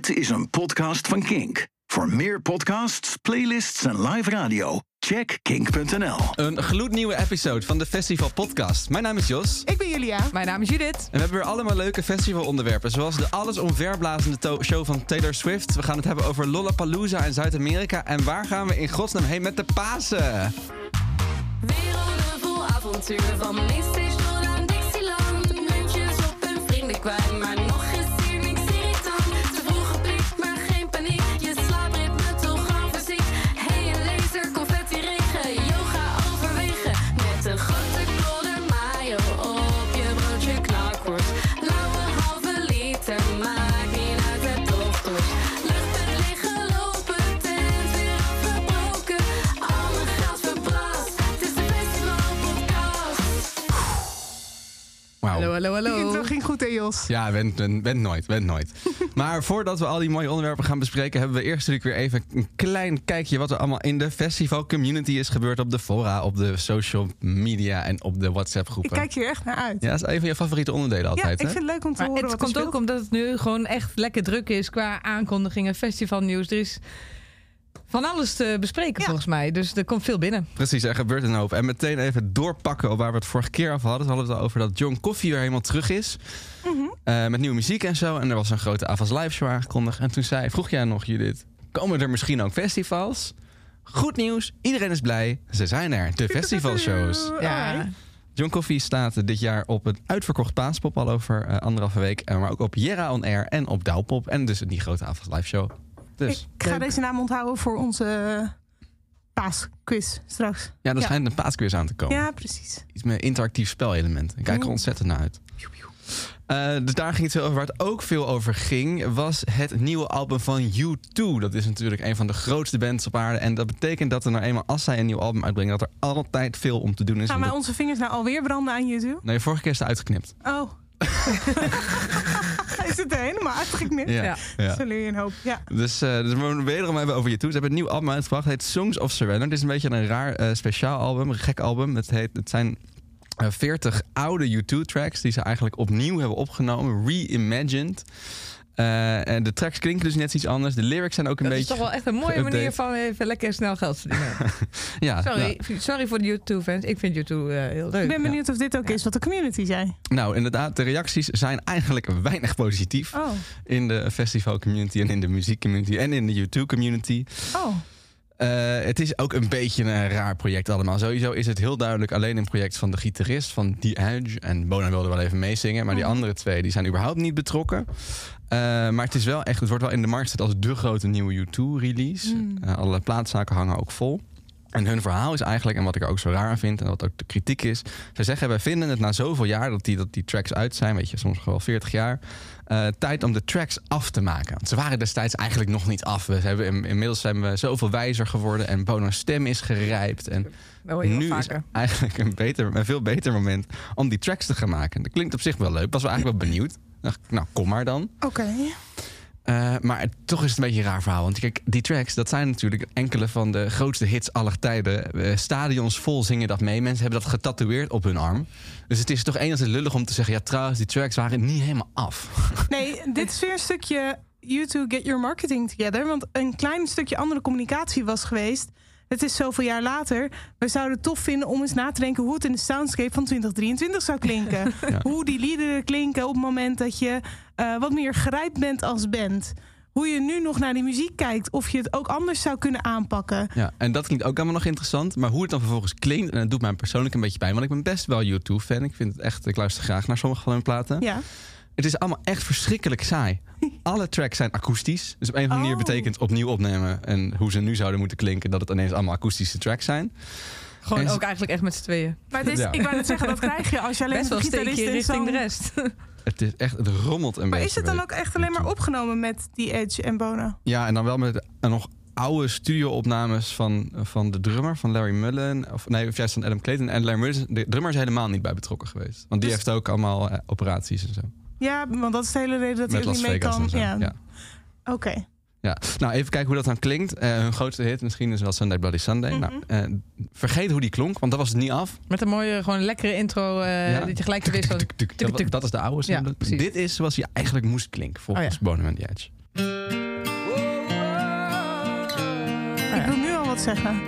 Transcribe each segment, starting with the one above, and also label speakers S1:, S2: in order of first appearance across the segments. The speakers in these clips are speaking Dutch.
S1: Dit is een podcast van Kink. Voor meer podcasts, playlists en live radio, check kink.nl.
S2: Een gloednieuwe episode van de Festival Podcast. Mijn naam is Jos.
S3: Ik ben Julia.
S4: Mijn naam is Judith.
S2: En we hebben weer allemaal leuke festivalonderwerpen. Zoals de alles omverblazende to- show van Taylor Swift. We gaan het hebben over Lollapalooza in Zuid-Amerika. En waar gaan we in godsnaam heen met de Pasen?
S5: Werelden vol avontuur van tot aan Dixieland. Muntjes op en vrienden kwijt, maar
S4: Hallo, hallo,
S3: Die intro
S4: hallo.
S3: ging goed, hè, Jos?
S2: Ja, wend, wend, wend nooit, wend nooit. maar voordat we al die mooie onderwerpen gaan bespreken... hebben we eerst natuurlijk weer even een klein kijkje... wat er allemaal in de festival community is gebeurd... op de fora, op de social media en op de WhatsApp
S3: Ik kijk hier echt naar uit.
S2: Ja, dat is een van je favoriete onderdelen
S3: Ja,
S2: altijd,
S3: ik
S2: hè?
S3: vind het leuk om te
S4: Maar
S3: horen
S4: het
S3: wat er
S4: komt ook omdat het nu gewoon echt lekker druk is qua aankondigingen, festivalnieuws. Er is van alles te bespreken
S3: Ja.
S4: volgens mij. Dus er komt veel binnen.
S2: Precies, er gebeurt een hoop. En meteen even doorpakken op waar we het vorige keer over hadden. We hadden het al over dat John Coffee weer helemaal terug is.
S3: Mhm.
S2: Eh, met nieuwe muziek en zo. En er was een grote Avas Live show aangekondigd. En toen zei, vroeg jij nog Judith, komen er misschien ook festivals? Goed nieuws, iedereen is blij. Ze zijn er, de festivalshows.
S4: Ja.
S2: John Coffee staat dit jaar op het uitverkocht Paaspop al over eh, anderhalve week. En maar ook op Jera On Air en op Douwpop. En dus die grote Avas Live show. Dus
S3: Ik ga
S4: leuk.
S3: deze naam onthouden voor onze paasquiz straks.
S2: ja, er
S3: Ja.
S2: schijnt een paasquiz aan te komen.
S3: Ja, precies.
S2: Iets met interactief spelelement. Ik kijk er
S3: Mm.
S2: ontzettend naar uit. Eh, dus daar ging het veel over. Waar het ook veel over ging, was het nieuwe album van U2. Dat is natuurlijk een van de grootste bands op aarde. En dat betekent dat er nou eenmaal, als zij een nieuw album uitbrengen, dat er altijd veel om te doen is.
S3: Gaan wij onze vingers nou alweer branden aan YouTube?
S2: Nee, vorige keer is het uitgeknipt.
S3: Oh. is het er helemaal uitgeknipt?
S4: Ja.
S2: Ja.
S3: Zo leer je een hoop. Ja.
S2: Dus, eh dus we wederom hebben over U2. Ze hebben een nieuw album uitgebracht. Het heet Songs of Surrender. Het is een beetje een raar eh, speciaal album. Een gek album. Het, heet, het zijn eh, 40 oude U2-tracks die ze eigenlijk opnieuw hebben opgenomen. Reimagined. Eh, en de tracks klinken dus net iets anders. De lyrics zijn ook een
S4: Dat is
S2: beetje...
S4: toch wel echt een mooie
S2: geüpdate.
S4: manier van even lekker snel geld verdienen.
S2: Ja,
S4: Sorry,
S2: nou,
S4: sorry voor de YouTube-fans. Ik vind YouTube eh, heel leuk.
S3: Ik ben benieuwd of dit ook is wat de community zei.
S2: nou, inderdaad, de reacties zijn eigenlijk weinig positief.
S3: Oh.
S2: In de festival community en in de muziek community en in de U2 community.
S3: Oh.
S2: Eh, het is ook een beetje een raar project allemaal. Sowieso is het heel duidelijk alleen een project van de gitarist van The Edge. En Bona wilde wel even meezingen, maar die
S3: Mhm.
S2: andere twee die zijn überhaupt niet betrokken. Eh, maar het is wel echt, het wordt wel in de markt gezet als de grote nieuwe U2-release.
S3: Mm.
S2: alle plaatszaken hangen ook vol. En hun verhaal is eigenlijk, en wat ik er ook zo raar aan vind, en wat ook de kritiek is. Ze zeggen, wij vinden het na zoveel jaar dat die, dat die tracks uit zijn, weet je, soms wel 40 jaar. eh, tijd om de tracks af te maken. Want ze waren destijds eigenlijk nog niet af. We hebben, in- inmiddels zijn we zoveel wijzer geworden en Bono's stem is gerijpt. En nu is eigenlijk een, beter, een veel beter moment om die tracks te gaan maken. Dat klinkt op zich wel leuk. Was wel eigenlijk wel benieuwd. Dacht ik, nou, kom maar dan.
S3: Oké.
S2: Eh, maar toch is het een beetje een raar verhaal. Want kijk, die tracks, dat zijn natuurlijk enkele van de grootste hits aller tijden. Eh, stadions vol zingen dat mee. Mensen hebben dat getatoeëerd op hun arm. Dus het is toch enigszins lullig om te zeggen... ja, trouwens, die tracks waren niet helemaal af.
S3: Nee, dit is weer een stukje you to get your marketing together. Want een klein stukje andere communicatie was geweest. Het is zoveel jaar later. We zouden het tof vinden om eens na te denken hoe het in de soundscape van 2023 zou klinken. Hoe die liederen klinken op het moment dat je eh, wat meer grijpt bent als band. Hoe je nu nog naar die muziek kijkt. Of je het ook anders zou kunnen aanpakken.
S2: Ja, en dat klinkt ook allemaal nog interessant. Maar hoe het dan vervolgens klinkt... en dat doet mij persoonlijk een beetje pijn. Want ik ben best wel U2-fan. Ik vind het echt... Ik luister graag naar sommige van hun platen.
S3: Ja.
S2: Het is allemaal echt verschrikkelijk saai. Alle tracks zijn akoestisch. Dus op een of andere manier
S3: Oh.
S2: betekent opnieuw opnemen... en hoe ze nu zouden moeten klinken... dat het ineens allemaal akoestische tracks zijn.
S4: Gewoon
S2: En-
S4: ook eigenlijk echt met z'n tweeën.
S3: Maar het is,
S2: Ja.
S3: ik wou net zeggen, dat krijg je als je alleen
S4: Best wel
S3: een
S4: een
S3: gitarist
S4: steekje
S3: in
S4: richting
S3: zo'n-
S4: de rest.
S2: Het is echt... Het rommelt een
S3: Maar
S2: beetje.
S3: is het dan ook echt alleen maar
S2: U2.
S3: opgenomen met die Edge en Bono?
S2: Ja, en dan wel met een nog oude studio-opnames van, van de drummer, van Larry Mullen. Of nee, of juist van Adam Clayton. En Larry Mullen, de drummer is helemaal niet bij betrokken geweest. Want die
S3: Dus-
S2: heeft ook allemaal eh, operaties en zo.
S3: Ja, want dat is de hele reden dat hij ook niet mee kan. Ja. Oké.
S2: Ja, nou even kijken hoe dat dan klinkt. Eh, hun grootste hit misschien is wel Sunday Bloody Sunday.
S3: Mhm.
S2: Nou, eh, vergeet hoe die klonk, want dat was het niet af.
S4: Met een mooie, gewoon lekkere intro.
S2: Uh.
S4: Dat je gelijk wist.
S2: Dat, dat is de oude Dit is zoals hij eigenlijk moest klinken volgens
S4: oh,
S2: ja. the Edge.
S3: Nou ik wil nu al wat zeggen.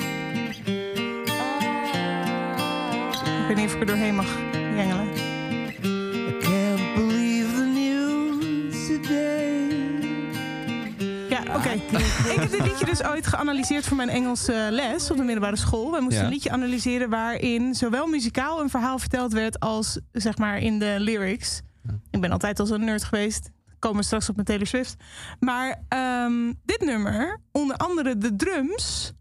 S3: Ik weet niet of ik er doorheen mag jengelen. Ik heb dit liedje dus ooit geanalyseerd voor mijn Engelse les op de middelbare school. We moesten
S2: Ja.
S3: een liedje analyseren waarin zowel muzikaal een verhaal verteld werd als zeg maar in de lyrics. Ik ben altijd al zo'n nerd geweest. Komen straks op met Taylor Swift. Maar ehm, dit nummer, onder andere de drums,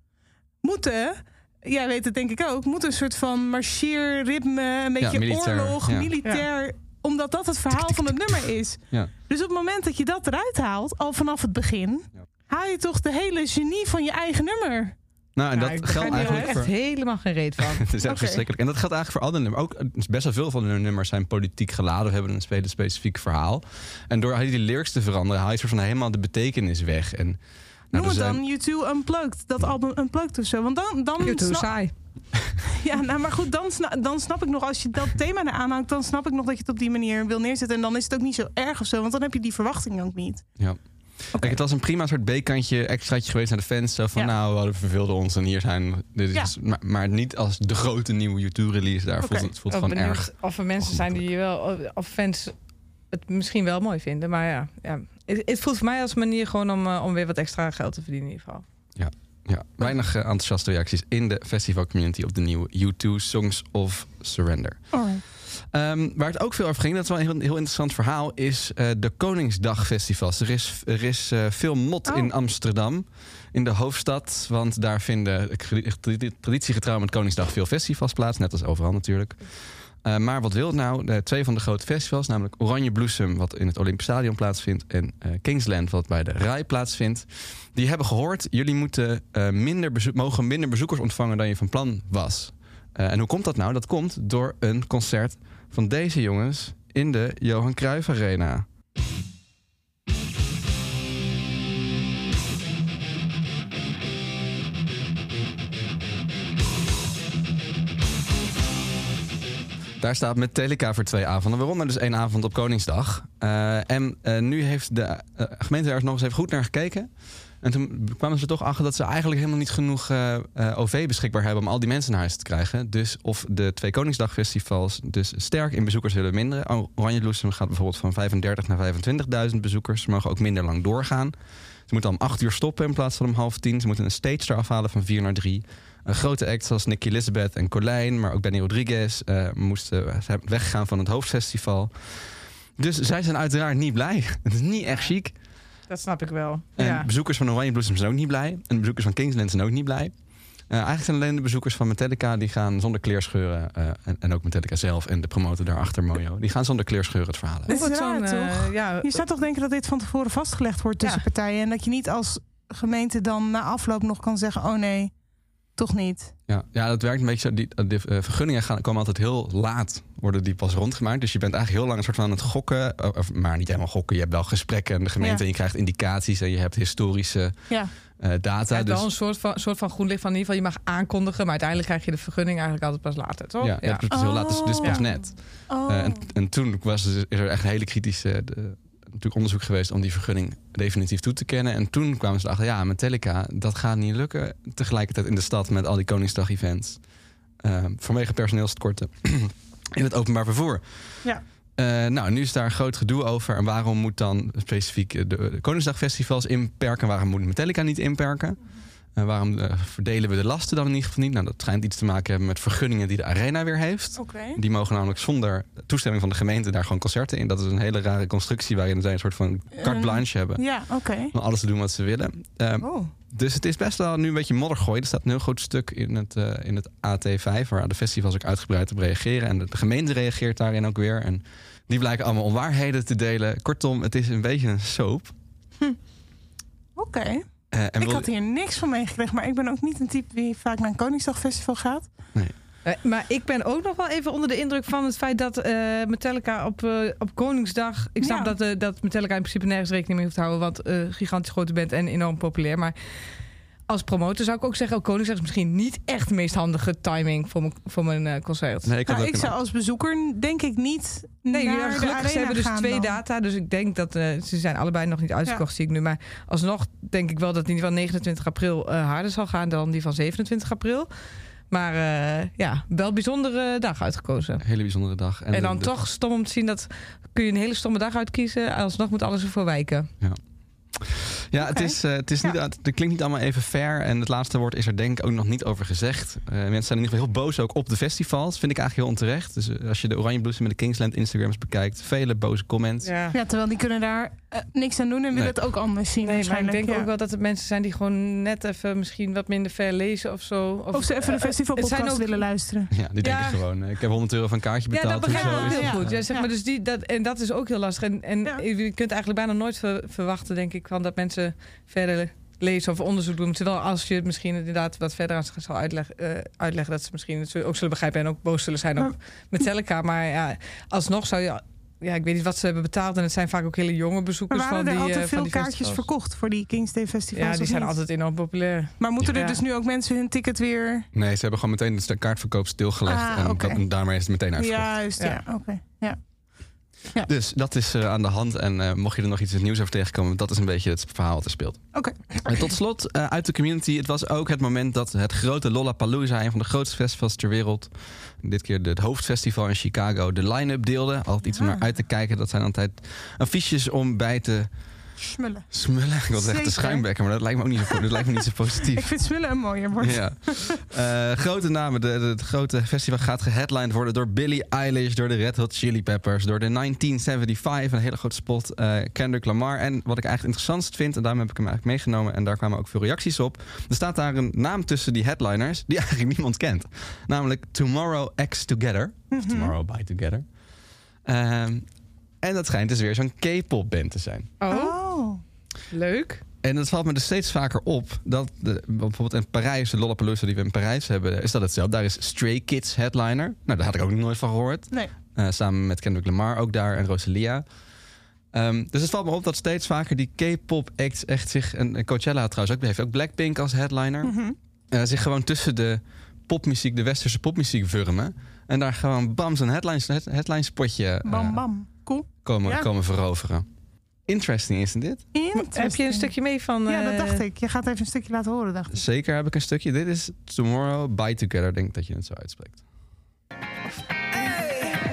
S3: moeten, jij weet het denk ik ook, moeten een soort van marcheerritme, een beetje
S2: militair,
S3: oorlog,
S2: ja.
S3: militair, omdat dat het verhaal van het nummer is.
S2: Ja.
S3: Dus op het moment dat je dat eruit haalt, al vanaf het begin,
S2: Ja.
S3: Haal je toch de hele genie van je eigen nummer.
S2: Nou, en
S4: Ja,
S2: dat
S4: ik
S2: geldt
S4: er
S2: eigenlijk
S4: echt
S2: voor...
S4: helemaal geen reet van.
S2: Het is echt verschrikkelijk. En dat geldt eigenlijk voor alle nummers. Ook eh, best wel veel van de nummers zijn politiek geladen. We hebben een hele specifiek verhaal. En door die lyrics te veranderen, haal je soort van helemaal de betekenis weg. En, nou,
S3: Noem
S2: er
S3: het
S2: zijn-
S3: dan U2 Unplugged, dat album Unplugged of zo. Want dan, dan
S4: YouTube
S3: snap,
S4: saai.
S3: ja, nou, maar goed, dan, sna- dan snap ik nog, als je dat thema eraan hangt, dan snap ik nog dat je het op die manier wil neerzetten. En dan is het ook niet zo erg of zo, want dan heb je die verwachting ook niet.
S2: Ja. Het was een prima soort B-kantje, extraatje geweest naar de fans. Zo van,
S3: Ja.
S2: nou, we hadden verveelde ons en hier zijn... Dit is, maar, maar niet als de grote nieuwe U2-release. Daar
S3: Oké.
S2: voelt het voelt
S4: ben
S2: gewoon erg.
S4: Of er mensen zijn die wel, of fans het misschien wel mooi vinden. Maar ja, ja. Het, het voelt voor mij als een manier gewoon om, eh, om weer wat extra geld te verdienen in ieder geval.
S2: Ja, weinig eh, enthousiaste reacties in de festivalcommunity op de nieuwe U2 Songs of Surrender. Ehm, waar het ook veel over ging, dat is wel een heel, heel interessant verhaal, is eh, de Koningsdagfestivals. Er is, er is eh, veel mot
S3: Oh.
S2: in Amsterdam, in de hoofdstad. Want daar vinden tradi- traditiegetrouw met Koningsdag veel festivals plaats, net als overal natuurlijk. Eh, maar wat wil het nou? De twee van de grote festivals, namelijk Oranje Bloesem, wat in het Olympisch Stadion plaatsvindt, en eh, Kingsland, wat bij de RAI plaatsvindt. Die hebben gehoord, jullie moeten, eh, minder bezoek- mogen minder bezoekers ontvangen dan je van plan was. Eh, en hoe komt dat nou? Dat komt door een concert van deze jongens in de Johan Cruijff Arena. Daar staat Metallica voor twee avonden, waaronder dus één avond op Koningsdag. Eh, en eh, nu heeft de eh, gemeente daar nog eens even goed naar gekeken. En toen kwamen ze toch achter dat ze eigenlijk helemaal niet genoeg eh, eh, OV beschikbaar hebben om al die mensen naar huis te krijgen. Dus of de twee Koningsdagfestivals dus sterk in bezoekers zullen minderen. Oranje Bloesem gaat bijvoorbeeld van 35 naar 25.000 bezoekers. Ze mogen ook minder lang doorgaan. Ze moeten om 8 uur stoppen in plaats van om half tien. Ze moeten een stage eraf halen van 4 naar 3. Een grote act zoals Nicky Elizabeth en Colijn, maar ook Benny Rodriguez eh, moesten weggegaan van het hoofdfestival. Dus zij zijn uiteraard niet blij. Het is niet echt chic.
S4: Dat snap ik wel.
S2: En
S4: ja.
S2: bezoekers van Oranje Bloesem zijn ook niet blij. En de bezoekers van Kingsland zijn ook niet blij. Eh, eigenlijk zijn alleen de bezoekers van Metallica... die gaan zonder kleerscheuren... eh en, en ook Metallica zelf en de promotor daarachter, Mojo... die gaan zonder kleerscheuren het verhaal hebben.
S3: is raar, toch?
S4: eh, ja,
S3: Je zou toch denken dat dit van tevoren vastgelegd wordt tussen
S4: Ja.
S3: partijen. En dat je niet als gemeente dan na afloop nog kan zeggen: oh nee, toch niet.
S2: Ja, ja, dat werkt een beetje zo. Die, de eh, vergunningen gaan, komen altijd heel laat, worden die pas rondgemaakt. Dus je bent eigenlijk heel lang een soort van aan het gokken. eh, Of, maar niet helemaal gokken. Je hebt wel gesprekken en de gemeente...
S3: Ja.
S2: en je krijgt indicaties en je hebt historische
S3: Ja,
S2: eh, data.
S4: Het is wel
S2: Dus
S4: een soort van, soort van groen licht van in ieder geval je mag aankondigen, maar uiteindelijk krijg je de vergunning eigenlijk altijd pas later, toch?
S2: ja, ja. het is heel laat, dus, dus pas
S3: Oh.
S2: net.
S3: oh.
S2: Eh, en, en toen was er, is er echt een hele kritische de- natuurlijk onderzoek geweest om die vergunning definitief toe te kennen. En toen kwamen ze erachter, ja, Metallica, dat gaat niet lukken. Tegelijkertijd in de stad met al die Koningsdag-events. Eh, vanwege personeelstekorten in het openbaar vervoer.
S3: Ja.
S2: Eh, nou, nu is daar een groot gedoe over. En waarom moet dan specifiek de, de Koningsdagfestivals inperken? Waarom moet Metallica niet inperken? En waarom eh, verdelen we de lasten dan in ieder geval niet? Nou, dat schijnt iets te maken hebben met vergunningen die de arena weer heeft. Die mogen namelijk zonder toestemming van de gemeente daar gewoon concerten in. Dat is een hele rare constructie waarin zij een soort van carte
S3: Eh,
S2: blanche hebben.
S3: Ja, oké.
S2: Om alles te doen wat ze willen. Ehm,
S3: Oh.
S2: Dus het is best wel nu een beetje moddergooi. Er staat een heel groot stuk in het, eh, in het AT5, waar de festivals ook uitgebreid op reageren. En de, gemeente reageert daarin ook weer. En die blijken allemaal onwaarheden te delen. Kortom, het is een beetje een soap.
S3: Oké.
S2: Eh, en
S3: Ik had hier niks van meegekregen, maar ik ben ook niet een type die vaak naar een Koningsdagfestival gaat.
S4: Eh, maar ik ben ook nog wel even onder de indruk van het feit dat eh, Metallica op, eh, op Koningsdag. Ik snap
S3: Ja.
S4: dat, eh, dat Metallica in principe nergens rekening mee hoeft te houden, want eh gigantisch grote band en enorm populair. Maar als promotor zou ik ook zeggen... Oh, Koningsdag is misschien niet echt de meest handige timing voor mijn, voor mijn eh, concert.
S2: Nee, ik
S3: Nou,
S2: ook
S3: ik zou als bezoeker denk ik niet
S4: Nee,
S3: naar
S4: ja, gelukkig ze hebben dus twee
S3: dan.
S4: data. Dus ik denk dat eh, ze zijn allebei nog niet uitverkocht, zie ik nu. Maar alsnog denk ik wel dat die van 29 april eh, harder zal gaan dan die van 27 april. Maar eh, ja, wel bijzondere dag uitgekozen.
S2: Een hele bijzondere dag.
S4: En,
S2: de-
S4: dan
S2: de-
S4: toch stom om te zien dat kun je een hele stomme dag uitkiezen. Alsnog moet alles ervoor wijken.
S2: Ja, het,
S3: Oké.
S2: is, eh, het, is niet,
S3: Ja.
S2: het klinkt niet allemaal even fair. En het laatste woord is er denk ik ook nog niet over gezegd. Eh, mensen zijn in ieder geval heel boos ook op de festivals. Vind ik eigenlijk heel onterecht. Dus eh, als je de Oranje Blues met de Kingsland Instagrams bekijkt... vele boze comments.
S4: Ja.
S3: Ja, terwijl die kunnen daar eh, niks aan doen en willen
S2: Nee.
S3: het ook anders zien
S4: Nee, maar ik denk
S3: ja.
S4: ook wel dat het mensen zijn die gewoon net even misschien wat minder ver lezen of zo.
S3: Of ze even de
S4: eh, het
S3: festivalpodcast
S4: ook-
S3: willen luisteren.
S2: Ja, die denken
S4: Ja.
S2: gewoon... eh, ik heb 100 euro van een kaartje
S4: Ja,
S2: betaald.
S4: dat begrijp ik heel
S3: Ja.
S4: goed. Ja, zeg
S3: Ja.
S4: maar, dus die, dat, en dat is ook heel lastig. En, en
S3: Ja.
S4: je kunt eigenlijk bijna nooit ver- verwachten, denk ik, van dat mensen verder lezen of onderzoek doen. Terwijl als je het misschien inderdaad wat verder aan ze zal uitleggen, eh, uitleggen dat ze misschien het ook zullen begrijpen en ook boos zullen zijn op met Celica. Maar ja, alsnog zou je. Ja, ik weet niet wat ze hebben betaald. En het zijn vaak ook hele jonge
S3: Maar
S4: bezoekers
S3: waren
S4: van
S3: er
S4: die, eh,
S3: altijd
S4: van
S3: veel
S4: die
S3: kaartjes
S4: festivals.
S3: verkocht voor die Kings Day festivals?
S4: Ja, die zijn
S3: niet?
S4: altijd enorm populair.
S3: Maar moeten er dus nu ook mensen hun ticket weer...
S2: Nee, ze hebben gewoon meteen de kaartverkoop stilgelegd.
S3: Ah,
S2: en, dat, en daarmee is het meteen uitverkocht.
S3: Juist, ja,
S4: Ja.
S3: oké. Ja.
S2: Dus dat is eh, aan de hand. En eh, mocht je er nog iets nieuws over tegenkomen... dat is een beetje het verhaal wat er speelt.
S3: Oké.
S2: En tot slot, eh, uit de community. Het was ook het moment dat het grote Lollapalooza... een van de grootste festivals ter wereld... dit keer het hoofdfestival in Chicago... de line-up deelde. Altijd iets om
S3: Ja.
S2: naar uit te kijken. Dat zijn altijd affiches om bij te
S3: Smullen.
S2: smullen. Ik wil zeggen te
S3: Zeker.
S2: schuimbekken, maar dat lijkt me ook niet zo, dat lijkt me niet zo
S3: Ik
S2: positief.
S3: vind smullen een mooier woord.
S2: Ja. Eh, grote namen. De, de- het grote festival gaat geheadlined worden door Billie Eilish, door de Red Hot Chili Peppers, door de 1975, een hele grote spot, eh, Kendrick Lamar. En wat ik eigenlijk interessantst vind, en daarom heb ik hem eigenlijk meegenomen, en daar kwamen ook veel reacties op. Er staat daar een naam tussen die headliners die eigenlijk niemand kent. Namelijk Tomorrow X Together. Of Tomorrow By Together. Ehm, en dat schijnt dus weer zo'n K-pop band te zijn.
S4: Oh,
S3: Oh.
S4: leuk.
S2: En dat valt me dus steeds vaker op. Dat de, bijvoorbeeld in Parijs, de Lollapalooza die we in Parijs hebben, is dat hetzelfde. Daar is Stray Kids headliner. Nou, daar had ik ook nog nooit van gehoord.
S3: Nee.
S2: Eh, samen met Kendrick Lamar ook daar en Rosalia. Ehm, dus het valt me op dat steeds vaker die K-pop acts echt zich... En en Coachella trouwens ook, die heeft ook Blackpink als headliner.
S3: Mhm.
S2: eh, zich gewoon tussen de popmuziek, de westerse popmuziek wurmen. En daar gewoon bam, zo'n headline, head- headline spotje
S3: Bam, bam. Cool.
S2: komen,
S3: Ja.
S2: komen veroveren. Interesting is dit?
S4: Heb je een stukje mee van...
S3: Ja, dat
S4: eh,
S3: dacht ik. Je gaat even een stukje laten horen, dacht ik.
S2: Zeker heb ik een stukje. Dit is Tomorrow By Together, denk ik dat je het zo uitspreekt.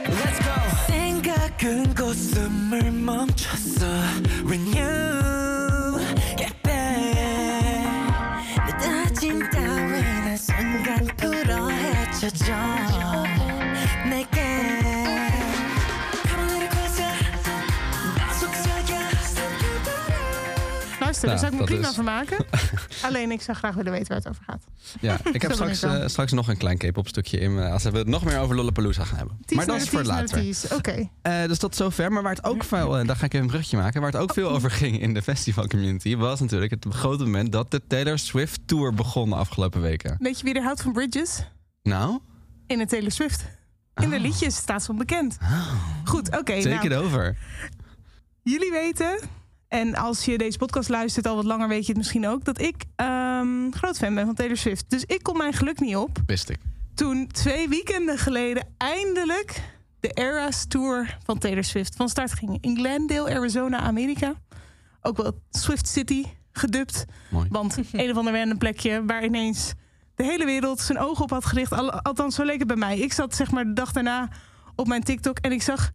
S6: Let's go. 생각은 꽃숨을 멈췄어 When you get back 내 다짐 따위는 순간 풀어 헤쳐져
S3: Daar
S2: Ja,
S3: zou ik me prima
S2: is-
S3: van maken. Alleen ik zou graag willen weten waar het over gaat.
S2: Ja, ik heb straks, eh, straks nog een klein K-pop stukje in. als we het nog meer over Lollapalooza gaan hebben. Maar dat is voor later.
S3: Oké.
S2: Eh, dus tot zover. Maar waar het ook veel, eh, daar ga ik even een brugje maken. Waar het ook
S3: Oh.
S2: veel over ging in de festival community, was natuurlijk het grote moment dat de Taylor Swift Tour begon de afgelopen weken.
S3: Weet je wie er houdt van Bridges?
S2: Nou,
S3: In de Taylor Swift. In de
S2: Oh.
S3: liedjes staat ze onbekend. Goed, oké.
S2: take
S3: nou,
S2: it over.
S3: jullie weten, en als je deze podcast luistert al wat langer, weet je het misschien ook, dat ik ehm, groot fan ben van Taylor Swift. Dus ik kon mijn geluk niet op
S2: Wist ik.
S3: toen twee weekenden geleden eindelijk de Eras Tour van Taylor Swift van start ging. In Glendale, Arizona, Amerika. Ook wel Swift City gedubt.
S2: Mooi.
S3: Want een of ander random plekje waar ineens de hele wereld zijn ogen op had gericht. Al- Althans, zo leek het bij mij. Ik zat zeg maar de dag daarna op mijn TikTok en ik zag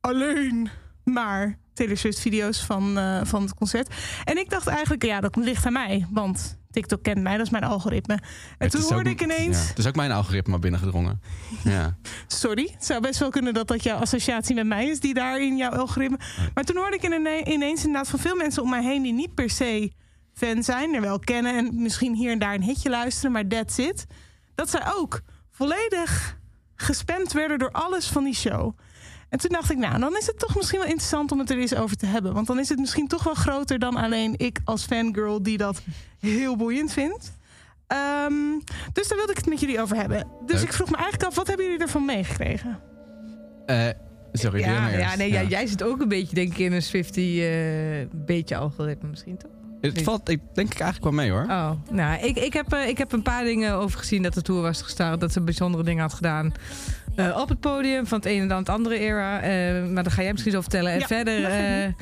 S3: alleen maar Taylor Swift video's van, eh, van het concert. En ik dacht eigenlijk, ja, dat ligt aan mij. Want TikTok kent mij, dat is mijn algoritme. En
S2: Het
S3: toen hoorde
S2: ook-
S3: ik ineens...
S2: Ja, het is ook mijn algoritme binnengedrongen. Ja.
S3: Sorry, het zou best wel kunnen dat dat jouw associatie met mij is die daar in jouw algoritme. Maar toen hoorde ik ine- ineens inderdaad van veel mensen om mij heen die niet per se fan zijn, er wel kennen en misschien hier en daar een hitje luisteren, maar that's it. Dat zij ook volledig gespamd werden door alles van die show. En toen dacht ik, nou, dan is het toch misschien wel interessant om het er eens over te hebben. Want dan is het misschien toch wel groter dan alleen ik als fangirl die dat heel boeiend vindt. Ehm, dus daar wilde ik het met jullie over hebben. Dus
S2: Leuk.
S3: ik vroeg me eigenlijk af, wat hebben jullie ervan meegekregen?
S2: Eh, sorry,
S4: Ja, ja, nee, ja. jij zit ook een beetje, denk ik, in een Swifty eh beetje algoritme misschien, toch?
S2: Het valt ik, denk ik eigenlijk wel mee hoor.
S4: Oh, nou, ik, ik, heb, eh, ik heb een paar dingen over gezien dat de tour was gestart. Dat ze bijzondere dingen had gedaan. eh, op het podium van het ene dan het andere era. Eh, maar daar ga jij misschien zo vertellen. En
S3: Ja,
S4: verder eh, eh,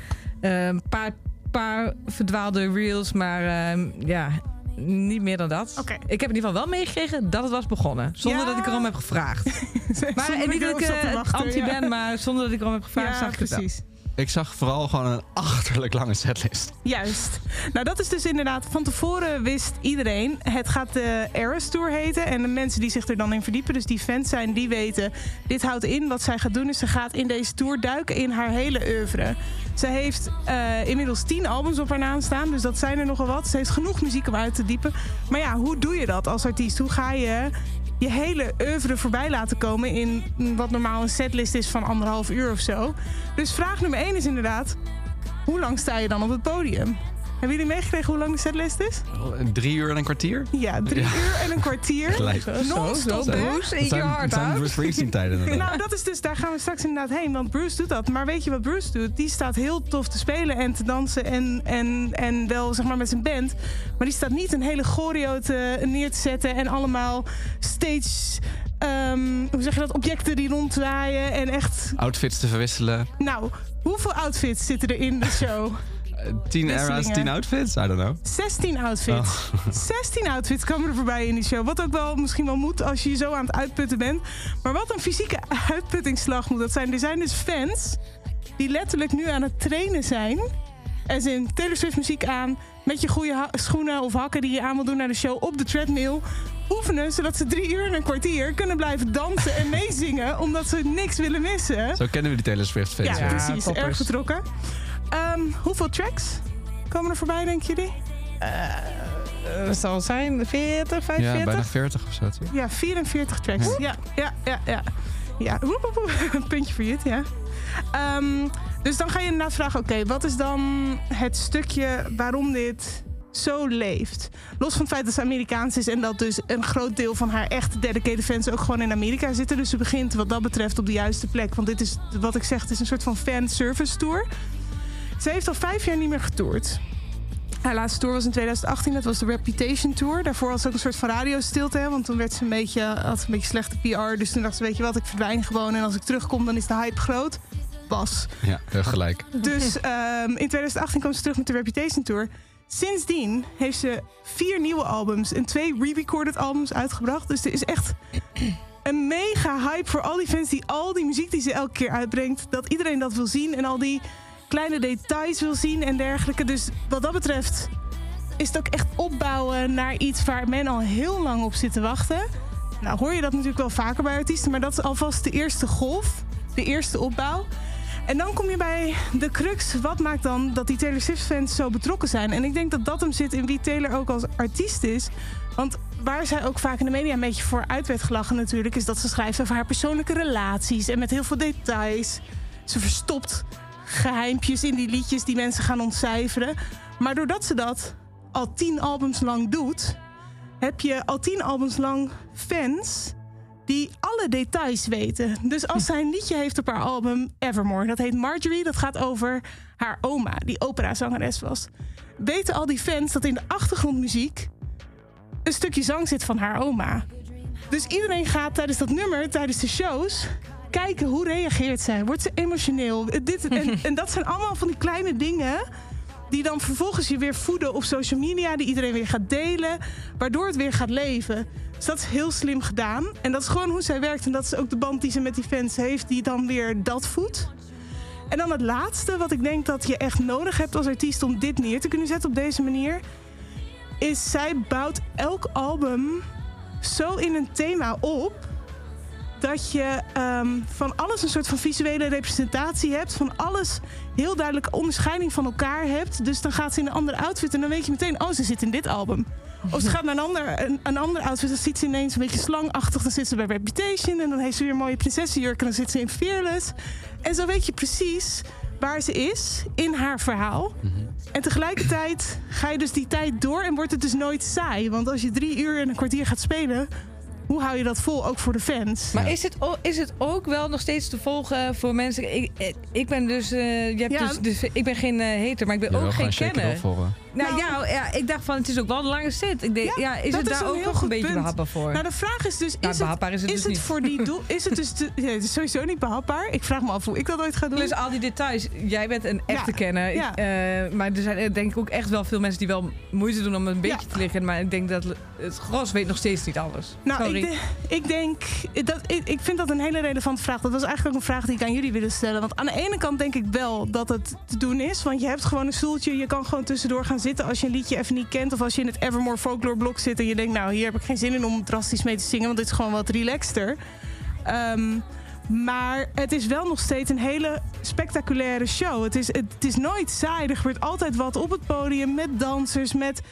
S4: een paar, paar verdwaalde reels. Maar eh, ja, niet meer dan dat.
S3: Oké.
S4: Ik heb in ieder geval wel meegekregen dat het was begonnen. Zonder
S3: Ja.
S4: dat ik erom heb gevraagd. Maar en niet dat ik
S3: wachten,
S4: anti
S3: ja.
S4: ben, maar zonder dat ik erom heb gevraagd,
S3: Ja,
S4: zag ik het wel.
S2: Ik zag vooral gewoon een achterlijk lange setlist.
S3: Juist. Nou, dat is dus inderdaad... Van tevoren wist iedereen... Het gaat de Eras Tour heten. En de mensen die zich er dan in verdiepen... dus die fans zijn, die weten... Dit houdt in, wat zij gaat doen... is ze gaat in deze tour duiken in haar hele oeuvre. Ze heeft eh, inmiddels tien albums op haar naam staan. Dus dat zijn er nogal wat. Ze heeft genoeg muziek om uit te diepen. Maar ja, hoe doe je dat als artiest? Hoe ga je je hele oeuvre voorbij laten komen... in wat normaal een setlist is van anderhalf uur of zo? Dus vraag nummer één is inderdaad... Hoe lang sta je dan op het podium? Hebben jullie meegekregen hoe lang de setlist is?
S2: Drie uur en een kwartier?
S3: Ja, drie uur en een kwartier.
S2: Gelijk.
S3: Non-stop?
S4: Bruce,
S2: Dat
S4: je hart
S2: dat zijn. Bruce Springsteen tijden.
S3: Nou, dat is dus, daar gaan we straks inderdaad heen. Want Bruce doet dat. Maar weet je wat Bruce doet? Die staat heel tof te spelen en te dansen. En, en, en wel zeg maar met zijn band. Maar die staat niet een hele choreo te, neer te zetten. En allemaal stage. ehm, hoe zeg je dat? Objecten die ronddraaien. En echt.
S2: Outfits te verwisselen.
S3: Nou, hoeveel outfits zitten er in de show?
S2: Eh, Tien era's,
S3: Wisselingen.
S2: tien outfits? I don't know.
S3: 16 outfits. 16 outfits komen er voorbij in die show. Wat ook wel misschien wel moet als je je zo aan het uitputten bent. Maar wat een fysieke uitputtingsslag moet dat zijn. Er zijn dus fans die letterlijk nu aan het trainen zijn. Er in Taylor Swift muziek aan. Met je goede schoenen of hakken die je aan wil doen naar de show op de treadmill. Oefenen zodat ze drie uur en een kwartier kunnen blijven dansen en meezingen. Omdat ze niks willen missen.
S2: Zo kennen we die Taylor Swift fans.
S3: Ja,
S2: weer.
S3: precies. Erg betrokken. Ehm, hoeveel tracks komen er voorbij, denken jullie?
S4: Eh, Het zal zijn 40,
S2: Ja,
S4: 45?
S2: bijna 40 of zo. toch?
S3: Ja, 44 tracks. Ja, ja, ja, ja. Ja, woep, woep, woep. een puntje voor Jut, ja. Ehm, dus dan ga je inderdaad vragen, oké, wat is dan het stukje waarom dit zo leeft? Los van het feit dat ze Amerikaans is en dat dus een groot deel van haar echte dedicated fans ook gewoon in Amerika zitten. Dus ze begint wat dat betreft op de juiste plek. Want dit is, wat ik zeg, het is een soort van fan service tour. Ze heeft al vijf jaar niet meer getoerd. Haar laatste tour was in 2018, dat was de Reputation Tour. Daarvoor was ze ook een soort van radiostilte, hè, want toen werd ze een beetje, had ze een beetje slechte PR. Dus toen dacht ze, weet je wat, ik verdwijn gewoon en als ik terugkom, dan is de hype groot. Was.
S2: Ja, gelijk.
S3: Dus ehm, in 2018 kwam ze terug met de Reputation Tour. Sindsdien heeft ze vier nieuwe albums en twee re-recorded albums uitgebracht. Dus er is echt een mega hype voor al die fans die al die muziek die ze elke keer uitbrengt, dat iedereen dat wil zien en al die kleine details wil zien en dergelijke. Dus wat dat betreft is het ook echt opbouwen naar iets waar men al heel lang op zit te wachten. Nou hoor je dat natuurlijk wel vaker bij artiesten, maar dat is alvast de eerste golf, de eerste opbouw. En dan kom je bij de crux. Wat maakt dan dat die Taylor Swift-fans zo betrokken zijn? En ik denk dat dat hem zit in wie Taylor ook als artiest is. Want waar zij ook vaak in de media een beetje voor uit werd gelachen natuurlijk... is dat ze schrijft over haar persoonlijke relaties en met heel veel details. Ze verstopt geheimpjes in die liedjes die mensen gaan ontcijferen. Maar doordat ze dat al tien albums lang doet... heb je al tien albums lang fans die alle details weten. Dus als zij een liedje heeft op haar album Evermore, dat heet Marjorie, dat gaat over haar oma, die operazangeres was. Weten al die fans dat in de achtergrondmuziek een stukje zang zit van haar oma. Dus iedereen gaat tijdens dat nummer, tijdens de shows, kijken hoe reageert zij. Wordt ze emotioneel? Dit, en, en dat zijn allemaal van die kleine dingen die dan vervolgens je weer voeden op social media, die iedereen weer gaat delen, waardoor het weer gaat leven. Dus dat is heel slim gedaan. En dat is gewoon hoe zij werkt. En dat is ook de band die ze met die fans heeft, die dan weer dat voedt. En dan het laatste, wat ik denk dat je echt nodig hebt als artiest om dit neer te kunnen zetten op deze manier, is zij bouwt elk album zo in een thema op dat je ehm, van alles een soort van visuele representatie hebt. Van alles heel duidelijke onderscheiding van elkaar hebt. Dus dan gaat ze in een andere outfit en dan weet je meteen... oh, ze zit in dit album. Of ze gaat naar een ander, een, een ander outfit. Dan ziet ze ineens een beetje slangachtig. Dan zit ze bij Reputation. En dan heeft ze weer een mooie prinsessenjurk. En dan zit ze in Fearless. En zo weet je precies waar ze is in haar verhaal. En tegelijkertijd ga je dus die tijd door en wordt het dus nooit saai. Want als je drie uur en een kwartier gaat spelen... hoe hou je dat vol, ook voor de fans?
S4: Maar
S2: Ja.
S4: is, het ook, is het ook wel nog steeds te volgen voor mensen? Ik, ik, ik ben dus, eh, je hebt
S3: Ja.
S4: dus, dus, ik ben geen eh, hater, maar ik ben ook geen kenner. Nou,
S3: Nou-
S4: ja, ik dacht van het is ook wel een lange zit. Ik denk,
S3: Ja,
S4: ja, is het daar ook nog een beetje
S3: punt.
S4: behapbaar voor?
S3: Nou, de vraag is dus,
S4: Ja,
S3: is het,
S4: behapbaar is het dus niet.
S3: voor die doel... Is het dus te- ja, het is sowieso niet behapbaar? Ik vraag me af hoe ik dat ooit ga doen.
S4: Plus al die details. Jij bent een echte
S3: Ja,
S4: kenner.
S3: Ja.
S4: eh, maar er zijn denk ik ook echt wel veel mensen die wel moeite doen om een beetje te liggen. Maar ik denk dat het gros weet nog steeds niet alles.
S3: Nou,
S4: Sorry.
S3: ik, de- ik denk, dat, ik, ik vind dat een hele relevante vraag. Dat was eigenlijk ook een vraag die ik aan jullie wilde stellen. Want aan de ene kant denk ik wel dat het te doen is. Want je hebt gewoon een stoeltje. Je kan gewoon tussendoor gaan als je een liedje even niet kent. Of als je in het Evermore Folklore blok zit en je denkt... nou, hier heb ik geen zin in om drastisch mee te zingen. Want dit is gewoon wat relaxter. Ehm, maar het is wel nog steeds een hele spectaculaire show. Het is, het, is nooit saai. Er gebeurt altijd wat op het podium met dansers, met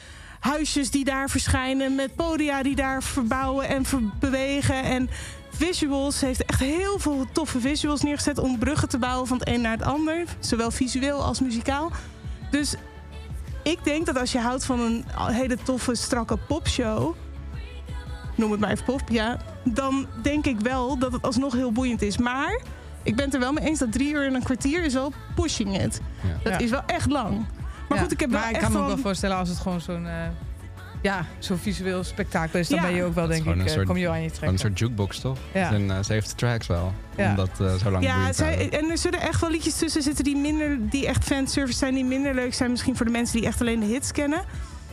S3: huisjes die daar verschijnen, met podia die daar verbouwen en bewegen. En visuals. Heeft echt heel veel toffe visuals neergezet om bruggen te bouwen van het een naar het ander. Zowel visueel als muzikaal. Dus ik denk dat als je houdt van een hele toffe, strakke popshow. Noem het maar even pop, ja. Dan denk ik wel dat het alsnog heel boeiend is. Maar ik ben het er wel mee eens dat drie uur en een kwartier is wel pushing it.
S2: Ja.
S3: Dat
S4: Ja.
S3: is wel echt lang. Maar
S4: Ja,
S3: goed, ik heb wel
S4: maar ik
S3: echt
S4: kan me ook
S3: van...
S4: wel voorstellen als het gewoon zo'n eh, ja, zo'n visueel spektakel is. Dan
S3: Ja.
S4: ben je ook wel, denk ik,
S2: een
S4: eh,
S2: soort-
S4: kom je aan je trekken.
S2: een soort jukebox, toch?
S4: Ja.
S2: En eh, ze heeft de tracks wel.
S4: Ja.
S2: Om dat eh, zo lang
S3: Ja, zij, en er zullen echt wel liedjes tussen zitten die, minder, die echt fanservice zijn, die minder leuk zijn. Misschien voor de mensen die echt alleen de hits kennen.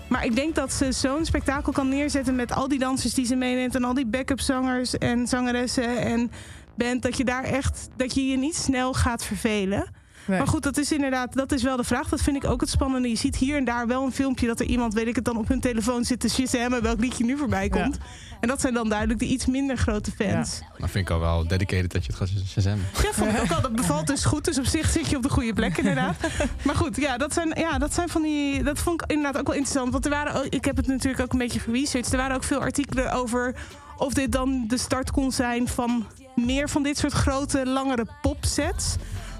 S3: Maar ik denk dat ze zo'n spektakel kan neerzetten met al die dansers die ze meeneemt. En al die backup zangers en zangeressen en band. Dat je daar echt, dat je je niet snel gaat vervelen.
S4: Nee.
S3: Maar goed, dat is inderdaad, dat is wel de vraag. Dat vind ik ook het spannende. Je ziet hier en daar wel een filmpje dat er iemand, weet ik het dan, op hun telefoon zit te shazammen welk liedje nu voorbij komt. En dat zijn dan duidelijk de iets minder grote fans.
S2: Dan vind ik al wel dedicated dat je het gaat shazammen.
S3: Ja, vond ik ook al. Dat bevalt dus goed. Dus op zich zit je op de goede plek, inderdaad. Maar goed, ja, dat zijn, ja, dat zijn van die. Dat vond ik inderdaad ook wel interessant. Want er waren ik heb het natuurlijk ook een beetje geresearched. Er waren ook veel artikelen over of dit dan de start kon zijn van meer van dit soort grote, langere popsets.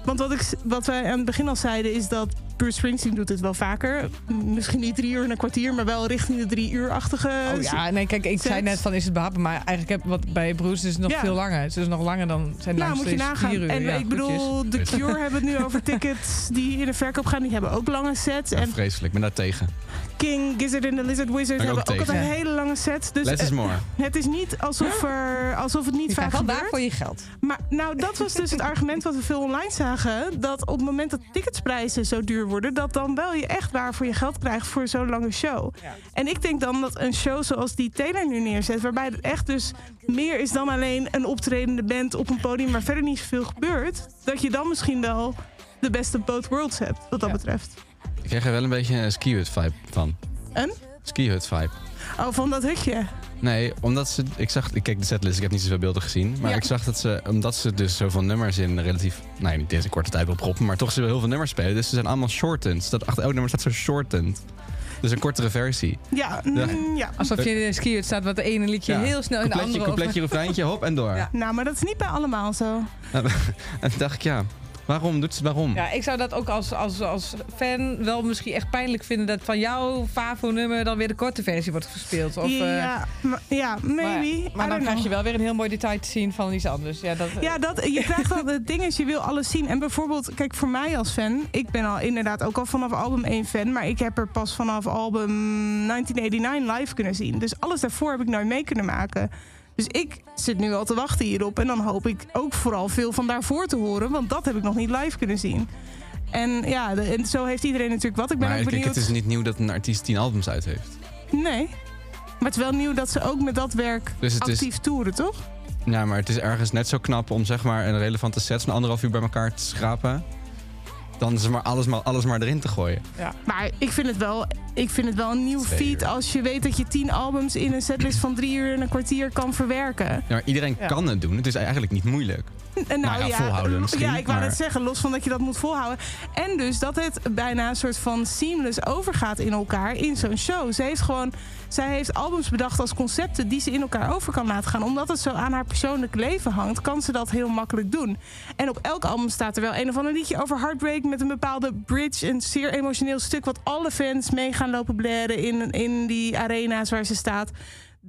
S3: Want wat, ik, wat wij aan het begin al zeiden is dat Bruce Springsteen doet het wel vaker. Misschien niet drie uur en een kwartier, maar wel richting de drie uur-achtige.
S4: Oh ja, nee, kijk, ik zei net van is het behapbaar, maar eigenlijk heb wat bij Bruce is het nog
S3: Ja.
S4: veel langer. Het is nog langer dan zijn
S3: Nou, moet je nagaan.
S4: vier uur.
S3: En
S4: Ja,
S3: ik bedoel, The Cure hebben het nu over tickets die in de verkoop gaan. Die hebben ook lange sets.
S2: Ja,
S3: En
S2: vreselijk, ik ben daar tegen.
S3: King, Gizzard en the Lizard Wizard hebben
S2: ook
S3: ook altijd
S2: tegen.
S3: hele lange sets. Dus
S2: Less is more.
S3: het is niet alsof, er, alsof het niet
S4: Je
S3: vaak
S4: krijgt wel
S3: gebeurt.
S4: daar voor je geld.
S3: Maar nou, dat was dus het argument wat we veel online zagen. Dat op het moment dat ticketsprijzen zo duur worden... dat dan wel je echt waar voor je geld krijgt voor zo'n lange show.
S4: Ja.
S3: En ik denk dan dat een show zoals die Taylor nu neerzet... waarbij het echt dus meer is dan alleen een optredende band op een podium... waar verder niet zoveel gebeurt... dat je dan misschien wel de best of both worlds hebt, wat dat
S4: Ja.
S3: betreft.
S2: Ik krijg er wel een beetje een ski-hut vibe van.
S3: Een?
S2: Ski-hut vibe.
S3: Oh, van dat hutje.
S2: Nee, omdat ze... Ik zag... Ik keek de setlist, ik heb niet zoveel beelden gezien. Maar
S3: Ja.
S2: ik zag dat ze... Omdat ze dus zoveel nummers in relatief... Nee, niet deze korte tijd wil proppen. Maar toch ze heel veel nummers spelen. Dus ze zijn allemaal shortened. Dat achter elk nummer staat zo shortened. Dus een kortere versie.
S3: Ja,
S2: Ja.
S3: mm, ja.
S4: Alsof je in de skiert staat wat de ene liedje
S2: Ja.
S4: heel snel in de andere...
S2: completje refreintje, hop en door.
S4: Ja.
S3: Nou, maar dat is niet bij allemaal zo.
S2: En toen dacht ik, ja... Waarom doet ze het? Waarom?
S4: Ja, ik zou dat ook als, als, als fan wel misschien echt pijnlijk vinden... dat van jouw Favo-nummer dan weer de korte versie wordt gespeeld. Of, eh,
S3: ja, maar- ja, maybe.
S4: Maar, dan krijg je wel weer een heel mooi detail te zien van iets anders. Ja, dat,
S3: Ja, dat, je krijgt wel het ding is, je wil alles zien. En bijvoorbeeld, kijk, voor mij als fan, ik ben al inderdaad ook al vanaf album 1 fan, maar ik heb er pas vanaf album 1989 live kunnen zien. Dus alles daarvoor heb ik nooit mee kunnen maken. Dus ik zit nu al te wachten hierop. En dan hoop ik ook vooral veel van daarvoor te horen, want dat heb ik nog niet live kunnen zien. En ja, de- en zo heeft iedereen natuurlijk wat. Ik ben
S2: maar
S3: ook
S2: kijk,
S3: benieuwd.
S2: het is niet nieuw dat een artiest tien albums uit heeft.
S3: Nee. Maar het is wel nieuw dat ze ook met dat werk
S2: Dus is,
S3: actief toeren, toch?
S2: ja, maar het is ergens net zo knap om zeg maar een relevante set van anderhalf uur bij elkaar te schrapen. Dan is maar alles, maar alles maar erin te gooien.
S3: Maar ik vind het wel, ik vind het wel een nieuw feat als je weet dat je tien albums in een setlist van drie uur en een kwartier kan verwerken.
S2: Ja, maar iedereen
S4: Ja.
S2: kan het doen. Het is eigenlijk niet moeilijk.
S3: En
S2: Nou ja, volhouden misschien,
S3: Ja, ik wou
S2: maar-
S3: net zeggen, los van dat je dat moet volhouden. En dus dat het bijna een soort van seamless overgaat in elkaar in zo'n show. Ze heeft gewoon, zij heeft albums bedacht als concepten die ze in elkaar over kan laten gaan. Omdat het zo aan haar persoonlijk leven hangt, kan ze dat heel makkelijk doen. En op elk album staat er wel een of ander liedje over heartbreak met een bepaalde bridge. Een zeer emotioneel stuk wat alle fans mee gaan lopen blaren in, in die arena's waar ze staat.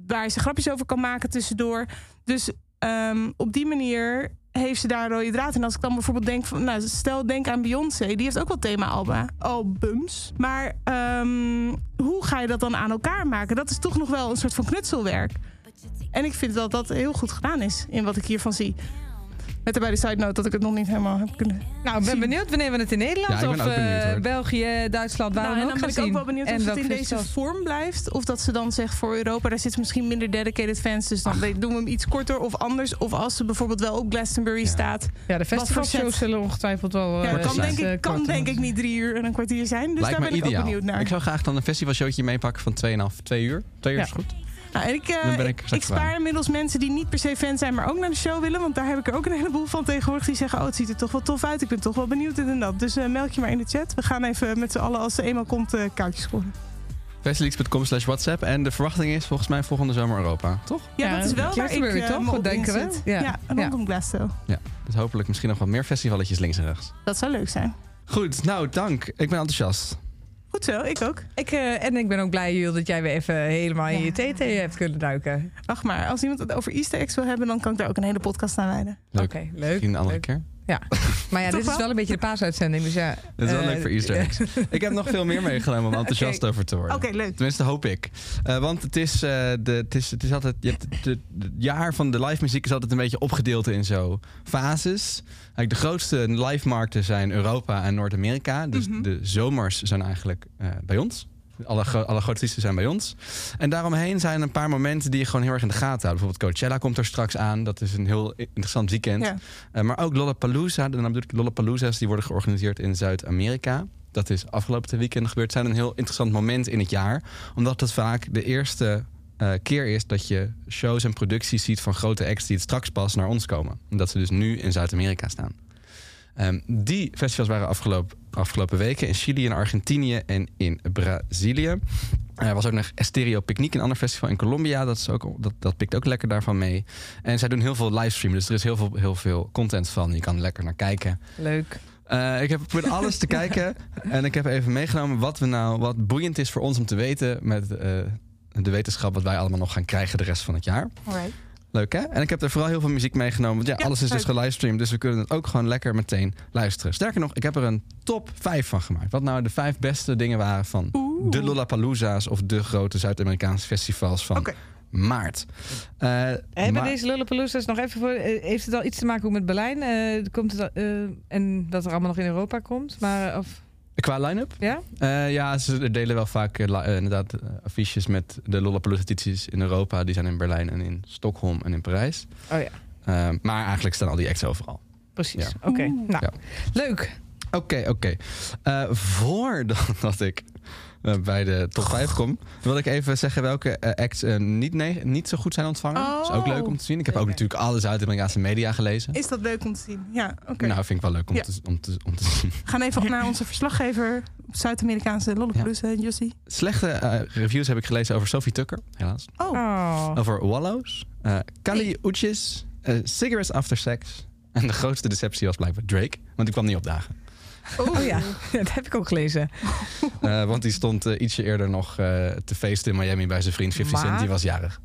S3: waar ze grapjes over kan maken tussendoor. Dus ehm, op die manier heeft ze daar een rode draad. En als ik dan bijvoorbeeld denk van, nou, stel denk aan Beyoncé, die heeft ook wel thema-albums. Maar ehm, hoe ga je dat dan aan elkaar maken? Dat is toch nog wel een soort van knutselwerk. En ik vind dat dat heel goed gedaan is in wat ik hiervan zie. Met daarbij de side note dat ik het nog niet helemaal heb kunnen.
S4: Nou, ik ben
S3: zien.
S4: benieuwd wanneer we het in Nederland
S2: Ja,
S4: of
S2: benieuwd,
S4: eh. België, Duitsland, waar
S3: Nou,
S4: we
S3: en
S4: ook
S3: dan ben ik ook wel benieuwd
S4: en
S3: of het in deze vorm blijft. Of dat ze dan zegt voor Europa, daar zitten misschien minder dedicated fans. Dus dan doen we hem iets korter of anders. Of als ze bijvoorbeeld wel op Glastonbury staat.
S4: Ja, de festivalshows zullen ongetwijfeld wel...
S3: Ja,
S4: eh,
S3: dat kan,
S2: zijn.
S3: denk ik, kan denk ik niet drie uur en een kwartier zijn. Dus
S2: Lijkt
S3: daar
S2: me
S3: ben ik
S2: ideaal.
S3: ook benieuwd naar.
S2: Ik zou graag dan een festivalshowtje meepakken van 2,5, 2 uur. 2 uur
S4: Ja.
S2: is goed.
S3: Nou, en ik, eh,
S2: Dan ben ik
S3: ik,
S2: straks
S3: spaar inmiddels mensen die niet per se fan zijn, maar ook naar de show willen. Want daar heb ik er ook een heleboel van tegenwoordig. Die zeggen, oh, het ziet er toch wel tof uit. Ik ben toch wel benieuwd dit en dat. Dus eh, meld je maar in de chat. We gaan even met z'n allen, als ze eenmaal komt, eh kaartjes scoren.
S2: Festileaks.com slash WhatsApp. En de verwachting is volgens mij volgende zomer Europa. Toch?
S3: Ja,
S4: Ja,
S3: dat is wel waar ik
S4: toch? Wat denken we? Ja.
S3: Ja, rondom Glasgow.
S2: Dus hopelijk misschien nog wat meer festivalletjes links en rechts.
S3: Dat zou leuk zijn.
S2: Goed, nou dank. Ik ben enthousiast.
S3: Goed zo, ik ook.
S4: Ik, eh, en ik ben ook blij, Jules, dat jij weer even helemaal in je. TT hebt kunnen duiken.
S3: Wacht maar, als iemand het over Easter eggs wil hebben, dan kan ik daar ook een hele podcast aan wijden.
S2: Leuk.
S4: Oké, leuk.
S2: Misschien een andere
S4: leuk.
S2: keer.
S4: Maar ja, dit is
S3: wel?
S4: een beetje de paasuitzending, dus ja.
S2: Dat is wel
S4: eh,
S2: leuk voor Easter eggs. Ik heb nog veel meer meegenomen om enthousiast over te worden.
S3: Oké, leuk.
S2: Tenminste, hoop ik. Eh, want het is, eh, de, het, is, het is altijd. Je hebt de- de- het jaar van de live muziek is altijd een beetje opgedeeld in zo fases. Eigenlijk de grootste live markten zijn Europa en Noord-Amerika. Dus
S3: Mhm.
S2: de zomers zijn eigenlijk eh, bij ons. Alle, alle grote artiesten zijn bij ons. En daaromheen zijn een paar momenten die je gewoon heel erg in de gaten houdt. Bijvoorbeeld Coachella komt er straks aan. Dat is een heel interessant weekend.
S3: Ja.
S2: Eh, maar ook Lollapalooza. Dan bedoel ik Lollapalooza's die worden georganiseerd in Zuid-Amerika. Dat is afgelopen weekend gebeurd. Zijn een heel interessant moment in het jaar. Omdat het vaak de eerste eh, keer is dat je shows en producties ziet van grote acts die het straks pas naar ons komen. Omdat ze dus nu in Zuid-Amerika staan. Ehm, die festivals waren afgelopen, afgelopen weken in Chili, in Argentinië en in Brazilië. Er was ook nog Stereo Picnic, een ander festival in Colombia. Dat, is ook, dat, dat pikt ook lekker daarvan mee. En zij doen heel veel livestreamen, dus er is heel veel, heel veel content van. Je kan er lekker naar kijken.
S4: Leuk.
S2: Eh, ik heb geprobeerd alles te kijken. En ik heb even meegenomen wat, we nou, wat boeiend is voor ons om te weten... met eh, de wetenschap wat wij allemaal nog gaan krijgen de rest van het jaar.
S3: Alright.
S2: Leuk hè? En ik heb er vooral heel veel muziek meegenomen. Want ja,
S3: Ja,
S2: alles is dus gelivestreamd. Dus we kunnen het ook gewoon lekker meteen luisteren. Sterker nog, ik heb er een top 5 van gemaakt. Wat nou de vijf beste dingen waren van
S3: Oeh.
S2: de Lollapalooza's... of de grote Zuid-Amerikaanse festivals van maart. Eh,
S4: Hebben
S2: maar-
S4: deze Lollapaloozas nog even voor... eh, heeft het al iets te maken ook met Berlijn? Eh, komt het, al- eh, en dat er allemaal nog in Europa komt? Maar, of,
S2: Qua line-up?
S4: ja?
S2: Eh, ja, ze delen wel vaak eh, eh, inderdaad affiches met de Lollapalooza-edities in Europa. Die zijn in Berlijn en in Stockholm en in Parijs.
S4: Oh ja,
S2: maar eigenlijk staan al die acts overal.
S4: precies.
S2: Ja.
S4: Oké, nou,
S2: Ja.
S4: leuk.
S2: Oké, oké. Eh, voordat ik bij de top 5 kom, wil ik even zeggen welke eh, acts eh, niet, niet zo goed zijn ontvangen. Dat is ook leuk om te zien. Ik heb ook natuurlijk alle Zuid-Amerikaanse media gelezen.
S3: Is dat leuk om te zien? Ja, oké.
S2: Nou, vind ik wel leuk om,
S3: Ja.
S2: te, om, te, om te zien.
S3: We gaan even naar onze verslaggever Zuid-Amerikaanse Lollapalooza, Jussie.
S2: Slechte eh, reviews heb ik gelezen over Sophie Tucker, helaas.
S3: Oh,
S4: Oh.
S2: Over Wallows, eh Kali Uchis, eh, Cigarettes After Sex. En de grootste deceptie was blijkbaar Drake, want die kwam niet opdagen.
S4: Oh ja, dat heb ik ook gelezen.
S2: Eh, want die stond eh, ietsje eerder nog eh, te feesten in Miami bij zijn vriend 50 Cent. Die was jarig.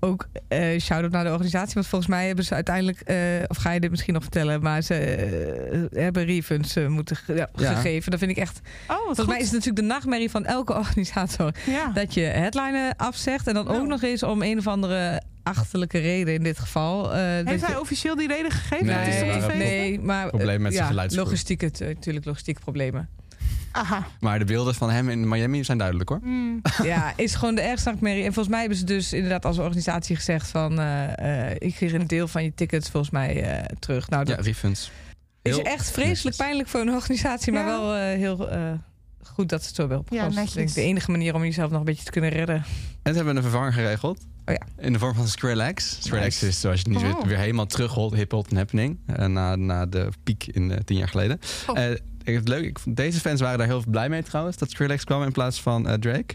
S4: Ook eh shout-out naar de organisatie. Want volgens mij hebben ze uiteindelijk... eh, of ga je dit misschien nog vertellen? Maar ze eh, hebben refunds moeten ge- ja,
S2: Ja.
S4: gegeven. Dat vind ik echt...
S3: oh wat
S4: Volgens mij is het natuurlijk de nachtmerrie van elke organisator.
S3: Ja.
S4: Dat je headlinen afzegt. En dan ook
S3: Ja.
S4: nog eens om een of andere achterlijke reden in dit geval. eh,
S3: Heeft
S4: je-
S3: hij officieel die reden gegeven?
S2: Nee,
S3: feesten?
S4: nee, maar
S2: Probleem met zijn
S4: ja,
S2: geluidsgroep.
S4: logistiek, het, eh, natuurlijk logistieke problemen.
S3: Aha.
S2: Maar de beelden van hem in Miami zijn duidelijk hoor.
S3: Hmm.
S4: ja, is gewoon de ergste nachtmerrie. En volgens mij hebben ze dus inderdaad als organisatie gezegd van... eh, eh, ik kreeg een deel van je tickets volgens mij eh, terug. Nou,
S2: Ja,
S4: dat
S2: refunds.
S4: is
S2: Heel
S4: echt vreselijk
S2: netjes.
S4: pijnlijk voor een organisatie. Maar
S3: Ja.
S4: wel eh, heel eh, goed dat ze het zo wel
S3: Ja,
S4: opgelost.
S3: netjes.
S4: Ik denk de enige manier om jezelf nog een beetje te kunnen redden.
S2: En ze hebben een vervanger geregeld.
S4: Oh ja.
S2: In de vorm van Skrillex. Skrillex
S4: Nice.
S2: is, zoals je het niet weet,
S3: Oh.
S2: weer helemaal terug hiphop en happening. na, na de piek in eh, tien jaar geleden.
S3: Oh.
S2: Ik vind het leuk. Ik vond, deze fans waren daar heel blij mee trouwens. Dat Skrillex kwam in plaats van eh, Drake.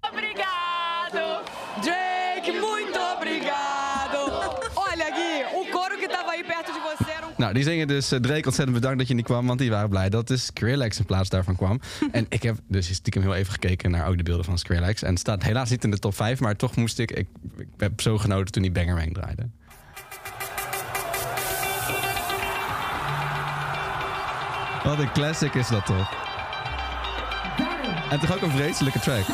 S7: Obrigado, Drake, muito obrigado. Olha, Gui, o coro que tava aí perto de você um
S2: Nou, die zingen dus eh, Drake ontzettend bedankt dat je niet kwam, want die waren blij dat dus Skrillex in plaats daarvan kwam. en ik heb dus stiekem heel even gekeken naar ook de beelden van Skrillex. En het staat helaas niet in de top 5, maar toch moest ik, ik, ik heb zo genoten toen die Bangerang draaide. Wat een classic is dat toch? En toch ook een vreselijke track.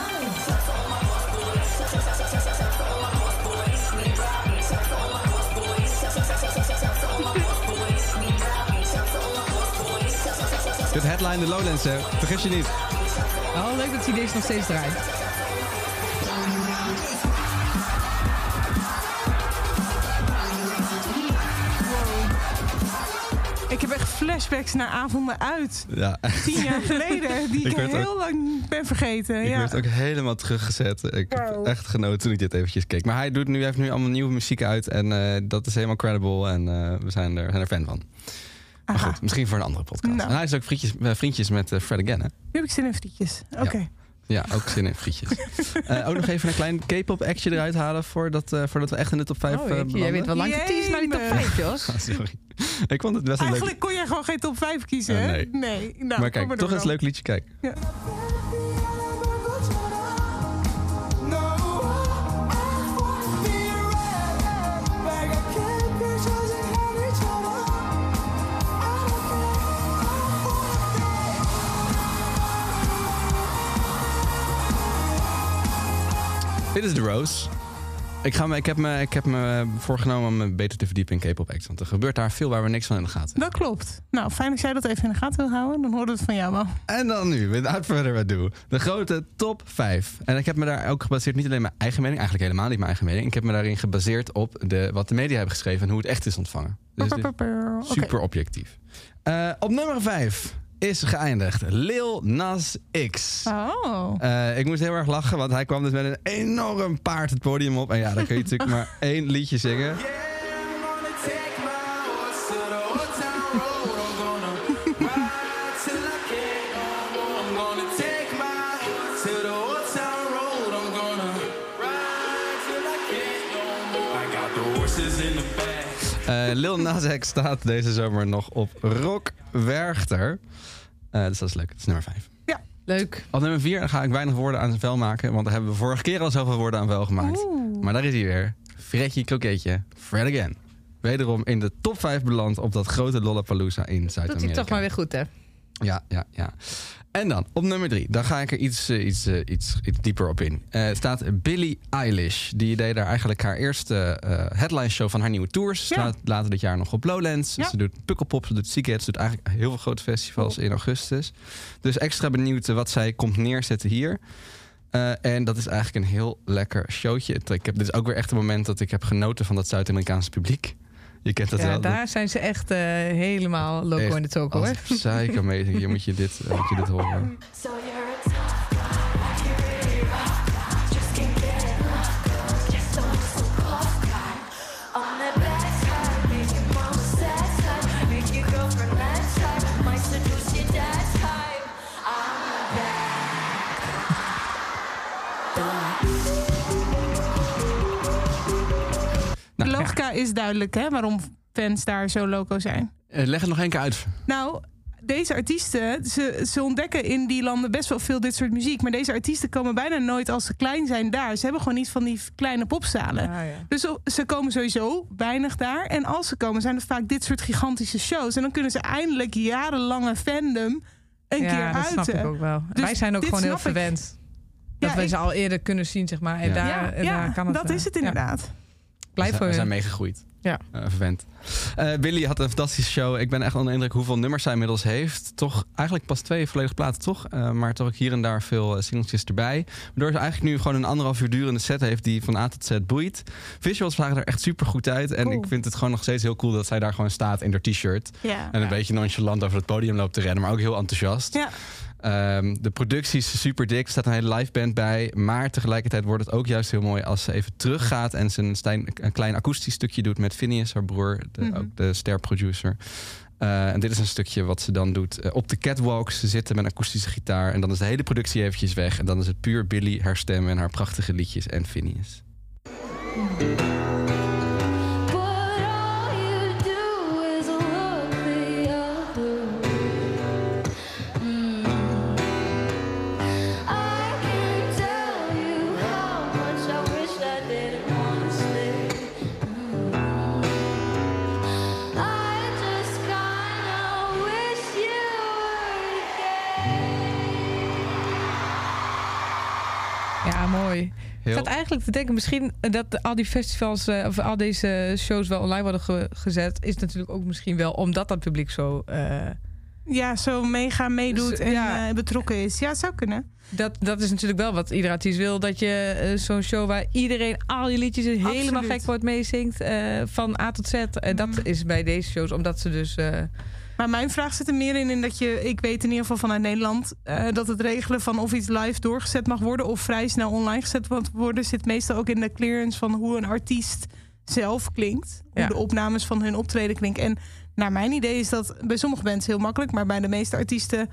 S2: Dit headline de Lowlands, hè? Vergis je niet.
S4: Oh, leuk dat hij deze nog steeds draait.
S3: Ik heb echt flashbacks naar avonden uit.
S2: Ja.
S3: Tien jaar geleden. Die
S2: Ik
S3: ik,
S2: werd ook-
S3: heel lang ben vergeten.
S2: Ik
S3: ja.
S2: werd ook helemaal teruggezet. Ik heb echt genoten toen ik dit eventjes keek. Maar hij doet nu, heeft nu allemaal nieuwe muziek uit. En eh, dat is helemaal credible. En eh, we zijn er, zijn er fan van. Maar
S3: Aha.
S2: goed, misschien voor een andere podcast.
S3: Nou.
S2: En hij is ook vriendjes, eh, vriendjes met eh, Fred again, hè?
S3: Nu heb ik zin in frietjes. Oké.
S2: Ja, ook zin in frietjes. Eh, ook nog even een klein K-pop actje eruit halen... Voordat, eh, voordat we echt in de top 5
S4: Oh,
S2: uh,
S4: je, jij weet wel lang te teasen naar die top
S3: Jemig.
S4: 5, Jos.
S2: sorry. ik vond het best een leuk...
S3: Eigenlijk kon jij gewoon geen top 5 kiezen, hè?
S2: nee.
S3: Nee. Nou,
S2: maar kijk, toch eens een leuk liedje kijken. Dit is The Rose. Ik, ga me, ik, heb me, ik heb me voorgenomen om me beter te verdiepen in K-pop acts. Want er gebeurt daar veel waar we niks van in de gaten hebben.
S3: Dat klopt. Nou, fijn dat jij dat even in de gaten wil houden. Dan horen we het van jou wel.
S2: En dan nu, without further ado, de grote top 5. En ik heb me daar ook gebaseerd, niet alleen mijn eigen mening, eigenlijk helemaal niet mijn eigen mening. Ik heb me daarin gebaseerd op de, wat de media hebben geschreven en hoe het echt is ontvangen. Dus super objectief. Eh, op nummer 5 is geëindigd Lil Nas X.
S3: Oh.
S2: Eh, ik moest heel erg lachen, want hij kwam dus met een enorm paard het podium op. En ja, dan kun je natuurlijk maar één liedje zingen. Lil Nas X staat deze zomer nog op Rock Werchter. Eh, dus dat is leuk. Dat is nummer 5.
S4: Leuk.
S2: Op nummer 4 ga ik weinig woorden aan zijn vel maken. Want daar hebben we vorige keer al zoveel woorden aan vuil gemaakt.
S3: Oeh.
S2: Maar daar is hij weer. Fredje Kroketje. Fred again. Wederom in de top 5 beland op dat grote Lollapalooza in Zuid-Amerika.
S4: hij toch maar weer goed, hè?
S2: Ja, ja, ja. En dan op nummer drie. Daar ga ik er iets, eh, iets, eh, iets, iets dieper op in. Eh, staat Billie Eilish. Die deed daar eigenlijk haar eerste headline show van haar nieuwe tours.
S3: Ja.
S2: Staat later dit jaar nog op Lowlands.
S3: Ja.
S2: Ze doet Pukkelpop, ze doet Seagate. Ze doet eigenlijk heel veel grote festivals in augustus. Dus extra benieuwd wat zij komt neerzetten hier. En dat is eigenlijk een heel lekker showtje. Ik heb, dit is ook weer echt een moment dat ik heb genoten van dat Zuid-Amerikaanse publiek. Je kent dat
S4: Ja,
S2: wel.
S4: daar zijn ze echt eh, helemaal loco
S2: Echt
S4: in de toko, hoor.
S2: Als psycho amazing. Je moet je dit, eh, moet je dit horen.
S5: So
S3: logica is duidelijk, hè? Waarom fans daar zo loco zijn.
S2: Eh, leg het nog één keer uit.
S3: Nou, deze artiesten, ze, ze ontdekken in die landen best wel veel dit soort muziek. Maar deze artiesten komen bijna nooit als ze klein zijn daar. Ze hebben gewoon niet van die kleine popzalen.
S4: Ah, ja.
S3: Dus ze komen sowieso weinig daar. En als ze komen, zijn het vaak dit soort gigantische shows. En dan kunnen ze eindelijk jarenlange fandom een
S4: ja,
S3: keer
S4: dat snap ik ook wel.
S3: Dus
S4: Wij zijn ook gewoon heel
S3: ik.
S4: verwend. Dat
S3: Ja,
S4: wij
S3: ik-
S4: ze al eerder kunnen zien, zeg maar. En
S2: Ja.
S4: daar,
S3: ja,
S4: en
S3: ja,
S4: daar kan het,
S3: dat
S4: eh,
S3: is het
S4: ja.
S3: inderdaad.
S4: Blijf
S2: we
S4: voor
S2: zijn, we zijn
S4: je.
S2: meegegroeid.
S4: Ja.
S2: Eh, verwend. Eh, Billy had een fantastische show. Ik ben echt onder de indruk hoeveel nummers zij inmiddels heeft. Toch eigenlijk pas twee volledige platen, toch? Eh, maar toch ook hier en daar veel singeltjes erbij. Waardoor ze eigenlijk nu gewoon een anderhalf uur durende set heeft... die van A tot Z boeit. Visuals zagen er echt super goed uit. En
S3: Cool.
S2: ik vind het gewoon nog steeds heel cool dat zij daar gewoon staat in haar t-shirt.
S3: Ja.
S2: En een beetje nonchalant over het podium loopt te rennen. Maar ook heel enthousiast.
S3: Ja.
S2: Ehm, de productie is super dik. Er staat een hele live band bij. Maar tegelijkertijd wordt het ook juist heel mooi als ze even teruggaat. En ze een, klein akoestisch stukje doet met Phineas, haar broer. De,
S3: Mhm.
S2: Ook de sterproducer. Eh, en dit is een stukje wat ze dan doet eh, op de catwalks. Ze zitten met een akoestische gitaar. En dan is de hele productie eventjes weg. En dan is het puur Billy, haar stem en haar prachtige liedjes en Phineas.
S4: Zat eigenlijk te denken, misschien dat al die festivals eh, of al deze shows wel online worden ge- gezet, is natuurlijk ook misschien wel omdat dat publiek zo. eh,
S3: Ja, zo meegaan, meedoet
S4: Dus,
S3: en
S4: ja.
S3: eh, betrokken is. Ja, zou kunnen.
S4: dat, dat is natuurlijk wel wat ieder artiest wil. Dat je zo'n show waar iedereen al je liedjes helemaal
S3: Absoluut.
S4: gek wordt meezingt. van A tot Z. Eh, dat
S3: Mhm.
S4: is bij deze shows, omdat ze dus.
S3: Maar mijn vraag zit er meer in, in dat je, ik weet in ieder geval vanuit Nederland, eh, dat het regelen van of iets live doorgezet mag worden of vrij snel online gezet mag worden, zit meestal ook in de clearance van hoe een artiest zelf klinkt. Hoe
S4: Ja.
S3: de opnames van hun optreden klinken. En naar mijn idee is dat bij sommige bands heel makkelijk, maar bij de meeste artiesten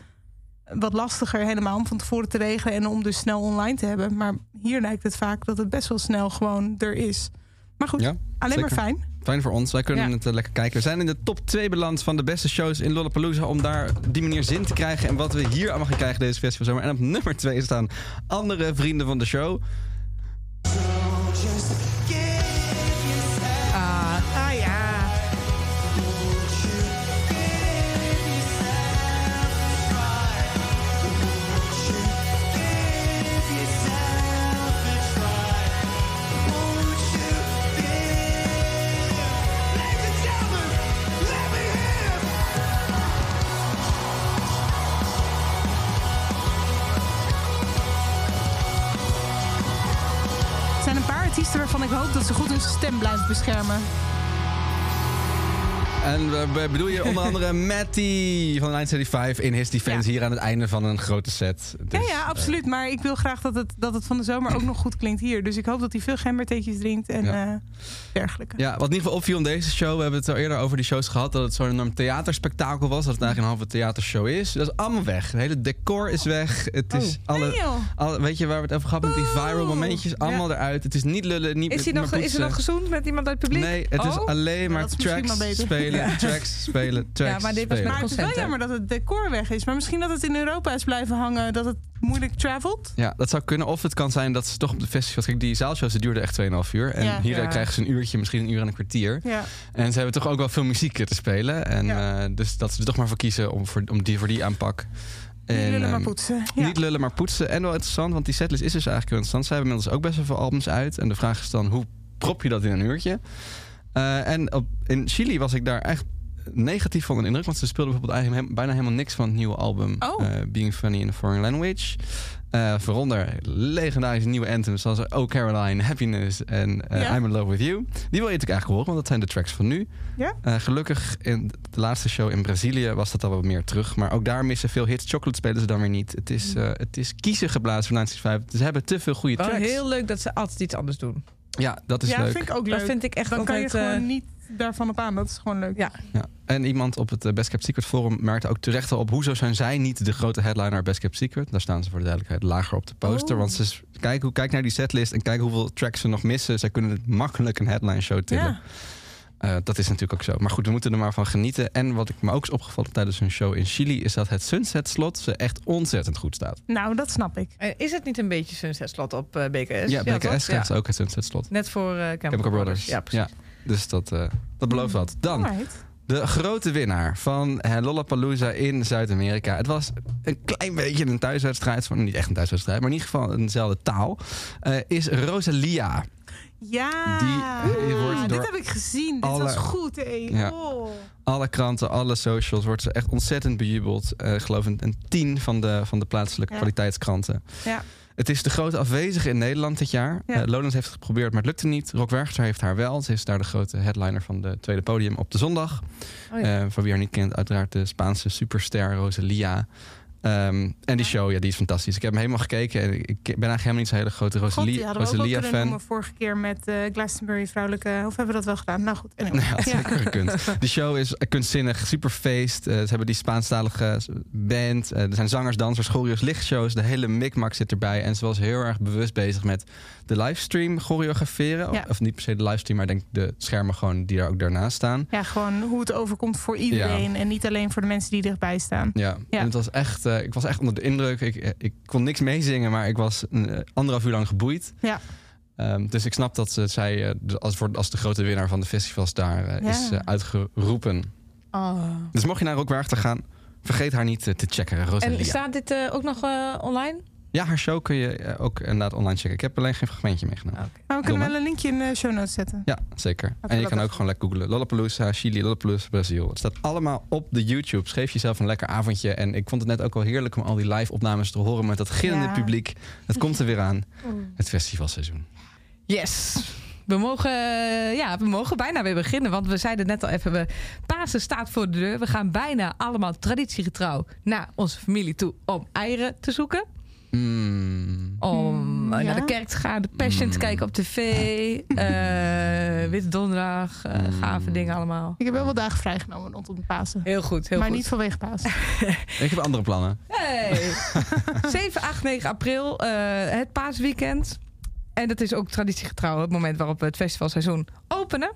S3: wat lastiger helemaal om van tevoren te regelen en om dus snel online te hebben. Maar hier lijkt het vaak dat het best wel snel gewoon er is. Maar goed,
S2: Ja,
S3: alleen
S2: zeker.
S3: maar fijn.
S2: Fijn voor ons. Wij kunnen
S4: Ja.
S2: het eh, lekker kijken. We zijn in de top 2 beland van de beste shows in Lollapalooza. Om daar op die manier zin te krijgen. En wat we hier allemaal gaan krijgen deze festivalzomer. En op nummer 2 staan andere vrienden van de show.
S3: Dat ze goed hun stem blijven beschermen.
S2: En we we bedoel je onder andere Matty van 975 in His Defense.
S3: Ja.
S2: Hier aan het einde van een grote set.
S3: Ja,
S2: Dus,
S3: ja, absoluut. Maar ik wil graag dat het, dat het van de zomer ook nog goed klinkt hier. Dus ik hoop dat hij veel gembertheetjes drinkt en
S2: Ja.
S3: eh, dergelijke.
S2: Ja, wat in ieder geval opviel in deze show, we hebben het al eerder over die shows gehad, dat het zo'n enorm theaterspektakel was, dat het eigenlijk een halve theatershow is. Dat is allemaal weg. Het hele decor is weg. Het is
S4: Oh.
S2: alle,
S3: Nee,
S2: alle, weet je waar we het over gehad hebben, met die viral
S3: Boe.
S2: momentjes, allemaal eruit. Het is niet lullen, niet
S4: is, hij
S2: maar
S4: nog, is er nog gezoend met iemand uit het publiek?
S2: Nee, het is
S4: Oh?
S2: alleen maar
S3: misschien
S2: tracks
S3: maar beter.
S2: Spelen, tracks spelen, tracks
S4: Ja, maar dit was
S2: spelen.
S3: Maar het is wel jammer dat het decor weg is. Maar misschien dat het in Europa is blijven hangen. Dat het moeilijk travelt.
S2: Ja, dat zou kunnen. Of het kan zijn dat ze toch op de festivals... Kijk, die zaalshows die duurden echt 2,5 uur. En
S3: Ja.
S2: hier
S4: Ja.
S2: krijgen ze een uurtje, misschien een uur en een kwartier.
S3: Ja.
S2: En ze hebben toch ook wel veel muziek te spelen. En
S3: Ja.
S2: eh, dus dat ze er toch maar voor kiezen om, voor, om die, voor die aanpak.
S3: Niet
S2: En,
S3: lullen, maar
S2: ehm,
S3: poetsen. Ja.
S2: Niet lullen, maar poetsen. En wel interessant, want die setlist is dus eigenlijk heel interessant. Ze hebben inmiddels ook best wel veel albums uit. En de vraag is dan, hoe prop je dat in een uurtje? Eh, en op, in Chili was ik daar echt negatief van de indruk. Want ze speelden bijvoorbeeld eigenlijk bijna helemaal niks van het nieuwe album.
S3: Oh.
S2: eh, Being Funny in a Foreign Language. Vooronder legendarische nieuwe anthems zoals Oh Caroline, Happiness en. I'm in Love With You. Die wil je natuurlijk eigenlijk horen, want dat zijn de tracks van nu.
S3: Ja?
S2: Gelukkig in de laatste show in Brazilië was dat al wat meer terug. Maar ook daar missen veel hits. Chocolate spelen ze dan weer niet. Het is, het is kiezen geblazen voor 1965. Ze hebben te veel goede
S4: Wel
S2: tracks.
S4: heel leuk dat ze altijd iets anders doen.
S2: Ja, dat is
S3: ja,
S2: leuk.
S3: vind ik ook leuk.
S4: Dat vind ik echt
S3: Dan kan je gewoon
S4: eh,
S3: niet daarvan op aan. Dat is gewoon leuk.
S4: Ja.
S2: Ja. En iemand op het eh, Best Kept Secret forum merkte ook terecht al op... hoezo zijn zij niet de grote headliner Best Kept Secret? Daar staan ze voor de duidelijkheid lager op de poster.
S3: Oh.
S2: Want ze s- kijk, hoe, kijk naar die setlist en kijk hoeveel tracks ze nog missen. Zij kunnen het makkelijk een headline show tillen.
S3: Ja.
S2: Eh, dat is natuurlijk ook zo. Maar goed, we moeten er maar van genieten. En wat ik me ook is opgevallen tijdens hun show in Chili... is dat het Sunset Slot ze echt ontzettend goed staat.
S3: Nou, dat snap ik.
S4: eh, Is het niet een beetje Sunset Slot op eh, BKS?
S2: Ja? BKS krijgt ook het Sunset Slot.
S4: Net voor eh Chemical,
S2: Chemical Brothers.
S4: Ja, precies.
S2: Dus dat, eh, dat belooft wat. Dan,
S3: Alright.
S2: De grote winnaar van Lollapalooza in Zuid-Amerika. Het was een klein beetje een thuiswedstrijd. van- Niet echt een thuiswedstrijd, maar in ieder geval eenzelfde taal. eh, is Rosalia.
S3: Ja,
S2: Die- die wordt door
S3: dit heb ik gezien. Dit
S2: alle-
S3: was goed.
S2: Ja.
S3: Oh.
S2: Alle kranten, alle socials wordt ze echt ontzettend bejubeld. Eh, ik geloof een, een tien van de, van de plaatselijke
S3: Ja.
S2: kwaliteitskranten.
S3: Ja.
S2: Het is de grote afwezige in Nederland dit jaar.
S3: Ja.
S2: Eh, Lowlands heeft het geprobeerd, maar het lukte niet. Rock Werchter heeft haar wel. Ze is daar de grote headliner van de tweede podium op de zondag.
S4: Oh ja.
S2: Eh, voor wie haar niet kent, uiteraard de Spaanse superster Rosalia. Ehm, en die show, ja, die is fantastisch. Ik heb hem helemaal gekeken en ik ik ben eigenlijk helemaal niet zo'n hele grote
S3: God, die
S2: Rosalia,
S3: hadden we ook wel kunnen
S2: Rosalia-fan.
S3: noemen vorige keer met eh, Glastonbury vrouwelijke... Of hebben we dat wel gedaan? Nou goed, anyway.
S2: Ja, had zeker gekund. De show is kunstzinnig, super feest. Eh, ze hebben die Spaanstalige band. Eh, er zijn zangers, dansers, choreo's, lichtshows. De hele micmac zit erbij. En ze was heel erg bewust bezig met de livestream choreograferen.
S3: Ja.
S2: Of, of niet per se de livestream, maar ik denk de schermen gewoon die daar ook daarnaast staan.
S3: Ja, gewoon hoe het overkomt voor iedereen. En niet alleen voor de mensen die dichtbij staan.
S2: Ja. En het was echt, eh, ik was echt onder de indruk. Ik, eh, ik kon niks meezingen, maar ik was een, eh, anderhalf uur lang geboeid.
S3: Ja.
S2: Ehm, dus ik snap dat ze, zij als, voor, als de grote winnaar van de festivals daar
S3: Ja.
S2: is uitgeroepen.
S4: Oh.
S2: Dus mocht je naar Rockwaarter gaan, vergeet haar niet te checken, Rosalia.
S4: En staat dit ook nog online?
S2: Ja, haar show kun je eh, ook inderdaad online checken. Ik heb alleen geen fragmentje meegenomen.
S3: Maar we kunnen wel een linkje in de show notes zetten.
S2: Ja, zeker. En je kan ook gewoon lekker googlen. Lollapalooza, Chili, Lollapalooza, Brazil. Het staat allemaal op de YouTube. Geef jezelf een lekker avondje. En ik vond het net ook wel heerlijk om al die live opnames te horen met dat gillende
S3: Ja.
S2: publiek. Het komt er weer aan. Het festivalseizoen.
S4: Yes. We mogen, eh, ja, we mogen bijna weer beginnen. Want we zeiden net al even, we, Pasen staat voor de deur. We gaan bijna allemaal traditiegetrouw naar onze familie toe om eieren te zoeken.
S2: Mm.
S4: Om
S3: Mm, ja.
S4: naar de kerk te gaan, de Passion te
S2: Mm.
S4: kijken op tv. eh Witte Donderdag, eh,
S2: Mm.
S4: gave dingen allemaal.
S3: Ik heb wel wat dagen vrijgenomen rondom Pasen.
S4: Heel goed, heel
S3: maar
S4: goed.
S3: niet vanwege Pasen.
S2: Ik heb andere plannen.
S4: Hey. 7, 8, 9 april, eh, het paasweekend. En dat is ook traditiegetrouw het moment waarop we het festivalseizoen openen.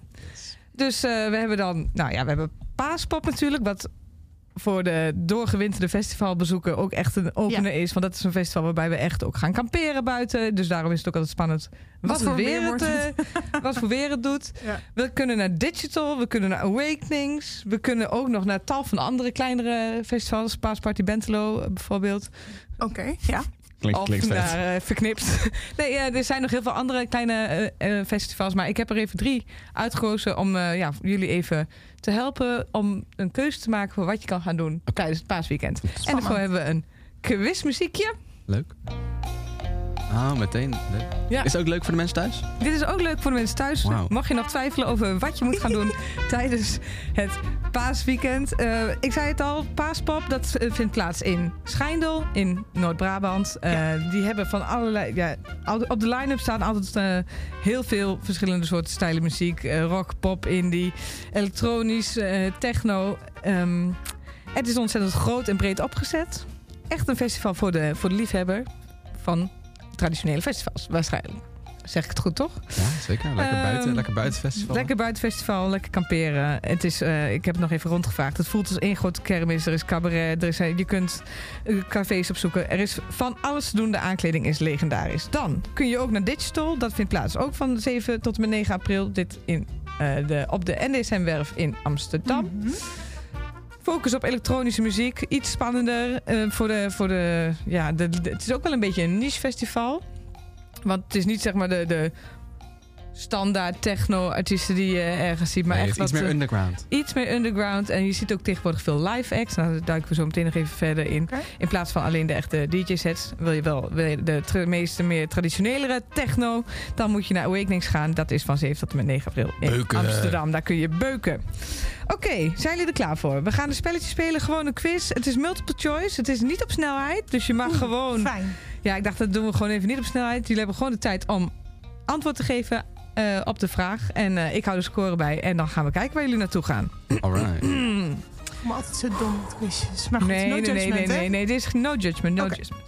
S4: Dus eh, we hebben dan, nou ja, we hebben Paaspop natuurlijk, wat voor de doorgewinterde festivalbezoeken ook echt een opener is. Want dat is een festival waarbij we echt ook gaan kamperen buiten. Dus daarom is het ook altijd spannend wat,
S3: voor
S4: weer
S3: weer
S4: het,
S3: wordt
S4: eh, wat voor weer het doet.
S3: Ja.
S4: We kunnen naar Digital, we kunnen naar Awakenings. We kunnen ook nog naar tal van andere kleinere festivals. Paasparty Bentelo eh, bijvoorbeeld.
S3: Oké, ja.
S2: Klinkt,
S4: of
S2: klinkt
S4: naar eh, Verknipt. nee, ja, er zijn nog heel veel andere kleine eh, eh, festivals. Maar ik heb er even drie uitgekozen om eh, ja, jullie even te helpen... om een keuze te maken voor wat je kan gaan doen tijdens het paasweekend. En daarvoor hebben we een quizmuziekje.
S2: Leuk. Oh, meteen.
S4: Ja.
S2: Is het ook leuk voor de mensen thuis?
S4: Dit is ook leuk voor de mensen thuis.
S2: Wauw.
S4: Mocht je nog twijfelen over wat je moet gaan doen tijdens het paasweekend. Eh, ik zei het al, Paaspop, dat eh, vindt plaats in Schijndel, in Noord-Brabant. Eh, Die hebben van allerlei... Ja, op de line-up staan altijd heel veel verschillende soorten stijlen muziek. Rock, pop, indie, elektronisch, techno. Ehm, het is ontzettend groot en breed opgezet. Echt een festival voor de, voor de liefhebber van traditionele festivals, waarschijnlijk. Zeg ik het goed, toch?
S2: Ja, zeker. Lekker buiten.
S4: Ehm,
S2: lekker buitenfestival.
S4: Lekker buitenfestival, lekker kamperen. Het is, eh, ik heb het nog even rondgevraagd. Het voelt als één grote kermis. Er is cabaret, er is, eh, je kunt eh, cafés opzoeken. Er is van alles te doen. De aankleding is legendarisch. Dan kun je ook naar Digital. Dat vindt plaats ook van 7 tot en met 9 april. Dit in, eh, de, op de NDSM-werf in Amsterdam.
S3: Mhm.
S4: Focus op elektronische muziek. Iets spannender. eh, voor de, voor de, ja, het is ook wel een beetje een niche festival. Want het is niet zeg maar de, de standaard techno-artiesten die je ergens ziet. Maar
S2: Nee,
S4: echt wat,
S2: iets meer
S4: eh,
S2: underground.
S4: iets meer underground. En je ziet ook tegenwoordig veel live acts. Nou, daar duiken we zo meteen nog even verder in. In plaats van alleen de echte DJ-sets. Wil je wel wil je de tra- meeste meer traditionelere techno. Dan moet je naar Awakenings gaan. Dat is van 7 tot en met 9 april in
S2: Beuken.
S4: Amsterdam. Daar kun je beuken. Oké, zijn jullie er klaar voor? We gaan een spelletje spelen. Gewoon een quiz. Het is multiple choice. Het is niet op snelheid. Dus je mag
S3: Oeh,
S4: gewoon...
S3: Fijn.
S4: Ja, ik dacht dat doen we gewoon even niet op snelheid. Jullie hebben gewoon de tijd om antwoord te geven eh, op de vraag. En eh, ik hou de score bij. En dan gaan we kijken waar jullie naartoe gaan.
S2: Alright.
S3: Maar altijd zo dom met quizjes. Maar goed,
S4: nee,
S3: no
S4: nee, nee,
S3: judgment,
S4: nee, nee, nee. Dit is no judgment, no
S3: Oké.
S4: judgment.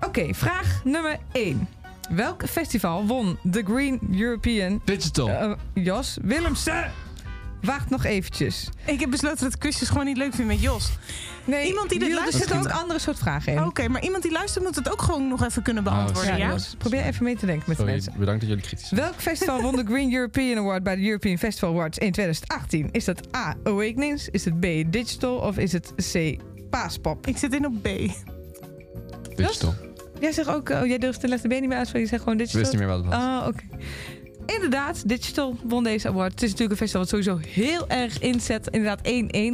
S4: Oké, vraag nummer 1. Welk festival won de Green European...
S2: Digital.
S4: eh, Jos Willemsen? Wacht nog eventjes.
S3: Ik heb besloten dat ik quizjes gewoon niet leuk vind met Jos.
S4: Nee,
S3: Iemand die dit
S4: Niel, Er
S3: luistert-
S4: zitten ook andere soort vragen in.
S3: Oké, maar iemand die luistert moet het ook gewoon nog even kunnen
S2: Oh,
S3: beantwoorden, ja?
S4: Jos, probeer even mee te denken met de mensen.
S2: bedankt dat jullie kritisch zijn.
S4: Welk festival won de Green European Award bij de European Festival Awards in 2018? Is dat A. Awakenings? Is het B. Digital? Of is het C. Paaspop?
S3: Ik zit in op B.
S2: Digital.
S4: Jij zegt ook, oh, jij durft de letter B niet meer uit, je zegt gewoon
S2: Ik
S4: Digital.
S2: wist niet meer wat het was.
S4: Oh, oké. Inderdaad, Digital won deze award. Het is natuurlijk een festival wat sowieso heel erg inzet. Inderdaad,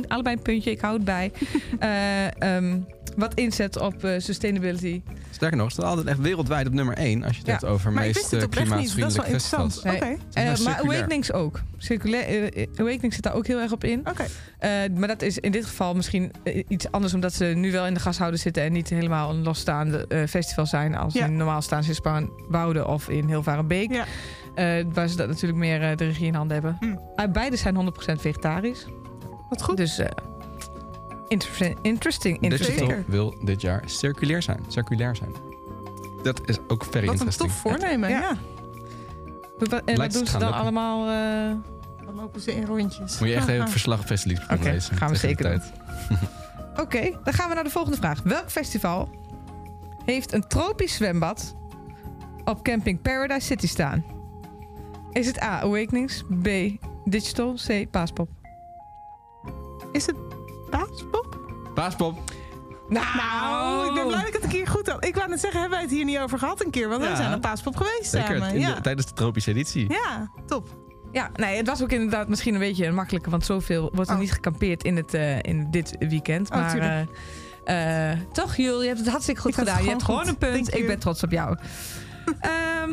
S4: 1-1. Allebei een puntje, ik hou het bij. Eh, ehm, wat inzet op eh, sustainability.
S2: Sterker nog, het staat altijd echt wereldwijd op nummer 1 als je het
S4: Ja,
S2: hebt over
S3: Maar ik wist
S2: meest
S3: het
S2: eh,
S3: oprecht niet. Dat is wel
S2: klimaatsvriendelijke
S3: interessant.
S2: festivals.
S3: Oké,
S4: Eh,
S2: nou
S4: maar? Awakenings ook. Circulair, eh, Awakenings zit daar ook heel erg op in.
S3: oké.
S4: Eh, maar dat is in dit geval misschien iets anders... omdat ze nu wel in de gashouder zitten... en niet helemaal een losstaande eh, festival zijn... als
S3: Ja.
S4: in normaal staan ze in Spaarnwoude of in Hilvarenbeek.
S3: Ja.
S4: Eh, waar ze dat natuurlijk meer eh, de regie in handen hebben.
S3: Hm.
S4: Uh, beide zijn 100% vegetarisch.
S3: Wat goed.
S4: Dus eh, interesting, interesting, interesting.
S2: Wil dit jaar circulair zijn. Circulair zijn. Dat is ook very
S3: Wat een
S2: interesting.
S3: tof voornemen,
S4: Ja.
S3: ja.
S4: Wat- En wat doen ze dan allemaal? eh,
S3: Dan lopen ze in rondjes.
S2: Moet je echt even verslag op Festival
S4: Oké,
S2: lezen.
S4: gaan we zeker
S2: tijd.
S4: Oké, dan gaan we naar de volgende vraag. Welk festival heeft een tropisch zwembad op camping Paradise City staan? Is het A. Awakenings, B. Digital, C. Paaspop?
S3: Is het paaspop?
S2: Paaspop.
S3: Nou, ik ben blij dat ik het een keer goed had. Ik wou net zeggen, hebben wij het hier niet over gehad een keer? Want
S2: Ja.
S3: wij zijn op Paaspop geweest
S2: Zeker,
S3: samen.
S2: de-
S3: Ja.
S2: tijdens de tropische editie.
S3: ja, top.
S4: Ja, nee, het was ook inderdaad misschien een beetje makkelijker, want zoveel wordt er
S3: Oh.
S4: niet gekampeerd in, het, eh, in dit weekend.
S3: Oh,
S4: maar eh, eh, toch, Jul, je hebt het hartstikke goed
S3: Ik
S4: gedaan. Je hebt
S3: gewoon
S4: gewoon een punt.
S3: Thank
S4: Ik
S3: you.
S4: ben trots op jou. Ehm,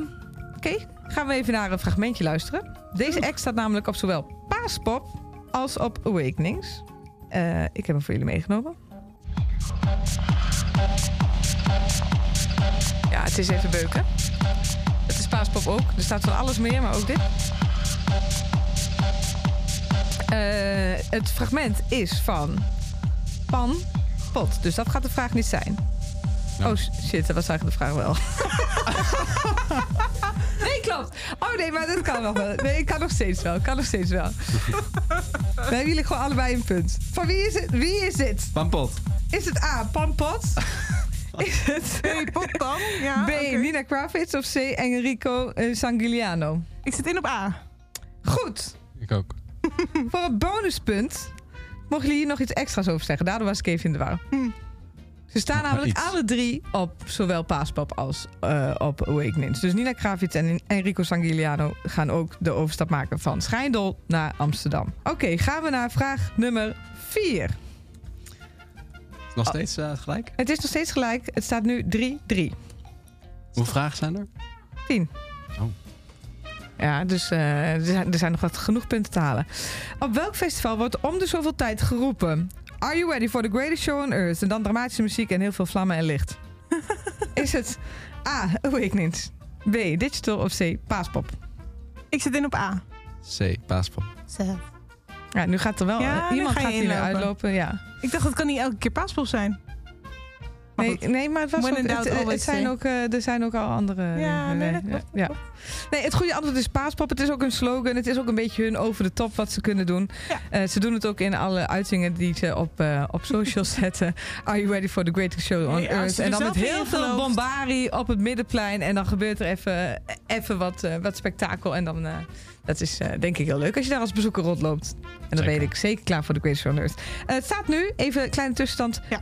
S4: Oké, gaan we even naar een fragmentje luisteren. Deze act staat namelijk op zowel Paaspop als op Awakenings. Eh, ik heb hem voor jullie meegenomen. Ja, het is even beuken. Het is Paaspop ook. Er staat van alles meer, maar ook dit. Eh, het fragment is van Pan Pot. Dus dat gaat de vraag niet zijn.
S2: Nou.
S4: Oh shit, dat was eigenlijk de vraag wel. klopt. Oh nee, maar dat kan nog wel. Nee, ik kan nog steeds wel. Kan nog steeds wel. We hebben jullie gewoon allebei een punt. Van wie is het? Wie is dit?
S2: Van Pot.
S4: Is het A. Pan Pot? Is het
S3: Hey, pop dan. Ja,
S4: B. Nina Kravitz of C. Enrico eh, Sangiuliano?
S3: Ik zit in op A.
S4: Goed.
S2: Ik ook.
S4: Voor een bonuspunt mogen jullie hier nog iets extra's over zeggen. Daardoor was ik even in de war. Ze staan namelijk
S2: iets.
S4: alle drie op zowel Paaspop als eh, op Awakenings. Dus Nina Kravitz en Enrico Sangiuliano gaan ook de overstap maken van Schijndel naar Amsterdam. Oké, gaan we naar vraag nummer 4.
S2: Is het nog steeds eh, gelijk?
S4: Het is nog steeds gelijk. Het staat nu 3-3.
S2: Hoeveel vragen zijn er?
S4: 10.
S2: Oh.
S4: Ja, dus eh, er, zijn, er zijn nog wat genoeg punten te halen. Op welk festival wordt om de zoveel tijd geroepen... Are you ready for the greatest show on earth? En dan dramatische muziek en heel veel vlammen en licht. Is het A. Awakenings. B. Digital of C. Paaspop?
S3: Ik zit in op A.
S2: C. Paaspop.
S4: Ja, nu gaat er wel...
S3: Ja,
S4: iemand gaat hier uitlopen, ja.
S3: Ik dacht, het kan niet elke keer Paaspop zijn.
S4: Nee, nee, maar het was ook, het, het
S3: always
S4: zijn
S3: say.
S4: ook, eh, er zijn ook al andere...
S3: Ja,
S4: eh,
S3: nee,
S4: ja. Nee, het goede antwoord is paaspop. Het is ook een slogan. Het is ook een beetje hun over de top wat ze kunnen doen.
S3: Ja.
S4: Eh, ze doen het ook in alle uitingen die ze op, eh op social zetten. Are you ready for the greatest show on earth? En dan met heel veel
S3: gelooft.
S4: bombari op het middenplein. En dan gebeurt er even, even wat, eh, wat spektakel. En dan... eh, dat is eh, denk ik heel leuk als je daar als bezoeker rondloopt. En dan weet ik zeker klaar voor de Greatest Show on Earth. Eh, het staat nu, even een kleine tussenstand,
S3: Ja.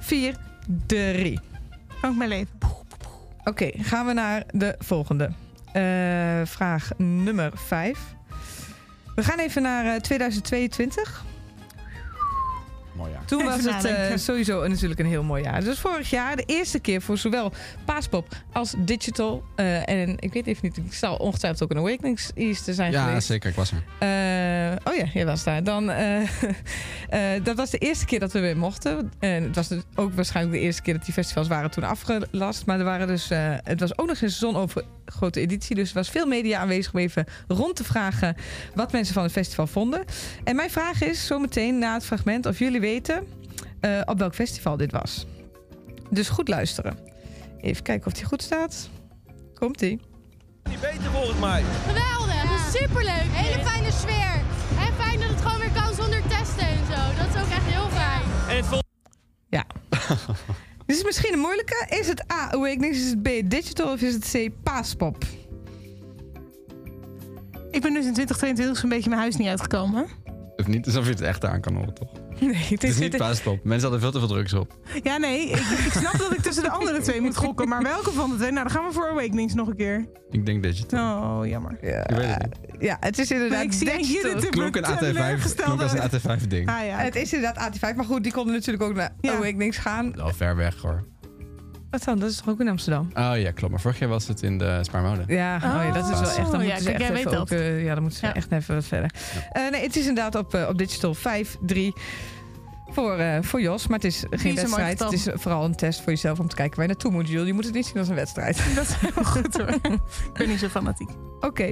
S4: 4-3.
S3: Kan mijn leven.
S4: Oké, gaan we naar de volgende. Eh, vraag nummer 5. We gaan even naar eh, 2022. Toen was het eh, sowieso een- natuurlijk een heel mooi jaar. Dus vorig jaar de eerste keer voor zowel Paaspop als Digital. eh, en ik weet even niet, ik zal ongetwijfeld ook een Awakenings Easter zijn
S2: Ja,
S4: geweest.
S2: zeker. Ik was er.
S4: Eh, oh ja, jij was daar. Dan, eh, eh, dat was de eerste keer dat we weer mochten. En het was dus ook waarschijnlijk de eerste keer dat die festivals waren toen afgelast. Maar er waren dus, eh, het was ook nog een seizoenovergrote editie. Dus er was veel media aanwezig om even rond te vragen wat mensen van het festival vonden. En mijn vraag is zometeen na het fragment of jullie weten eh, op welk festival dit was. Dus goed luisteren. Even kijken of die goed staat. Komt-ie.
S7: Niet beter volgens mij.
S8: Geweldig, superleuk. Hele fijne sfeer. En fijn dat het gewoon weer kan zonder testen en zo. Dat is ook echt heel fijn.
S7: En het vol-
S4: Ja. Dit is misschien een moeilijke. Is het A, Awakenings, is het B, Digital of is het C, Paaspop?
S3: Ik ben dus in 2022 zo'n beetje mijn huis niet uitgekomen.
S2: Of niet alsof je het echt aan kan horen, toch?
S4: Nee, het
S2: Het is
S4: is,
S2: niet
S4: dit-.
S2: Mensen hadden veel te veel drugs op.
S3: Ja, nee. Ik, ik snap dat ik tussen de andere twee moet gokken. Maar welke van de twee? Nou, dan gaan we voor Awakenings nog een keer.
S2: Ik denk digital.
S3: Oh, jammer.
S4: ja,
S2: Ik weet het niet.
S4: ja, het is inderdaad
S3: Nee, ik zie
S4: Digital.
S3: Judith
S2: Klonk een AT5, klonk als een AT5 ding.
S3: Ah ja.
S4: Het is inderdaad AT5, maar goed, die konden natuurlijk ook naar
S3: Ja.
S4: Awakenings gaan.
S2: Wel ver weg hoor.
S4: Wat dan? Dat is toch ook in Amsterdam?
S2: Oh ja, klopt. Maar vorig jaar was het in de Spaarmode.
S4: Ja, oh, ja, dat is wel echt. Dan
S3: Oh,
S4: moeten
S3: ja,
S4: ze
S3: kijk,
S4: echt even ook, eh, ja, dan moeten ze
S3: Ja.
S4: echt even wat verder. Eh, nee, het is inderdaad op, eh, op Digital 5-3 voor, eh, voor Jos. Maar het is geen wedstrijd. Het is vooral een test voor jezelf om te kijken waar je naartoe moet, Jules. Je moet het niet zien als een wedstrijd.
S3: Dat is heel goed hoor. ik ben niet zo fanatiek.
S4: Oké,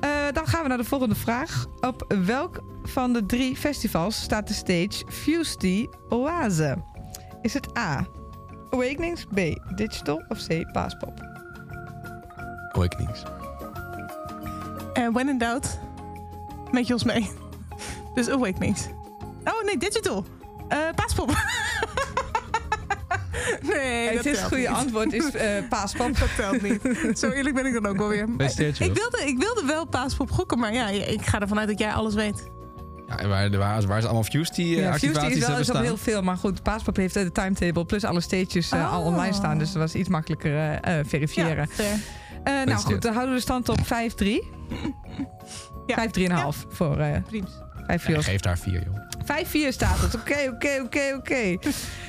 S4: Eh, dan gaan we naar de volgende vraag. Op welk van de drie festivals staat de stage Fusty Oase? Is het A. Awakenings, B. Digital of C. Paaspop?
S2: Awakenings.
S3: En when in doubt, met Jos mee. Dus Awakenings. Oh nee, digital. Eh paaspop. nee, dat
S4: het is goede
S3: niet.
S4: antwoord is eh, Paaspop.
S3: Dat telt niet. Zo eerlijk ben ik dan ook wel weer. Ik wilde, ik wilde wel paaspop gokken, maar ja, ik ga ervan uit dat jij alles weet.
S2: Ja, en waar, waar, waar ze allemaal views die eh,
S4: Ja, Fusty
S2: activaties
S4: is wel
S2: hebben
S4: is op
S2: staan.
S4: heel veel, maar goed, Paaspap heeft eh, de timetable plus alle stages eh, al
S3: Oh.
S4: online staan. Dus dat was iets makkelijker eh, eh, verifiëren.
S3: Ja.
S4: Eh, nou goed, dan houden we de stand op 5-3.
S3: Ja.
S4: 5-3,5 voor eh
S3: Prima.
S4: 5
S2: Ja, geef daar vier, joh.
S4: 5-4 staat het. Oké, oké, oké, oké.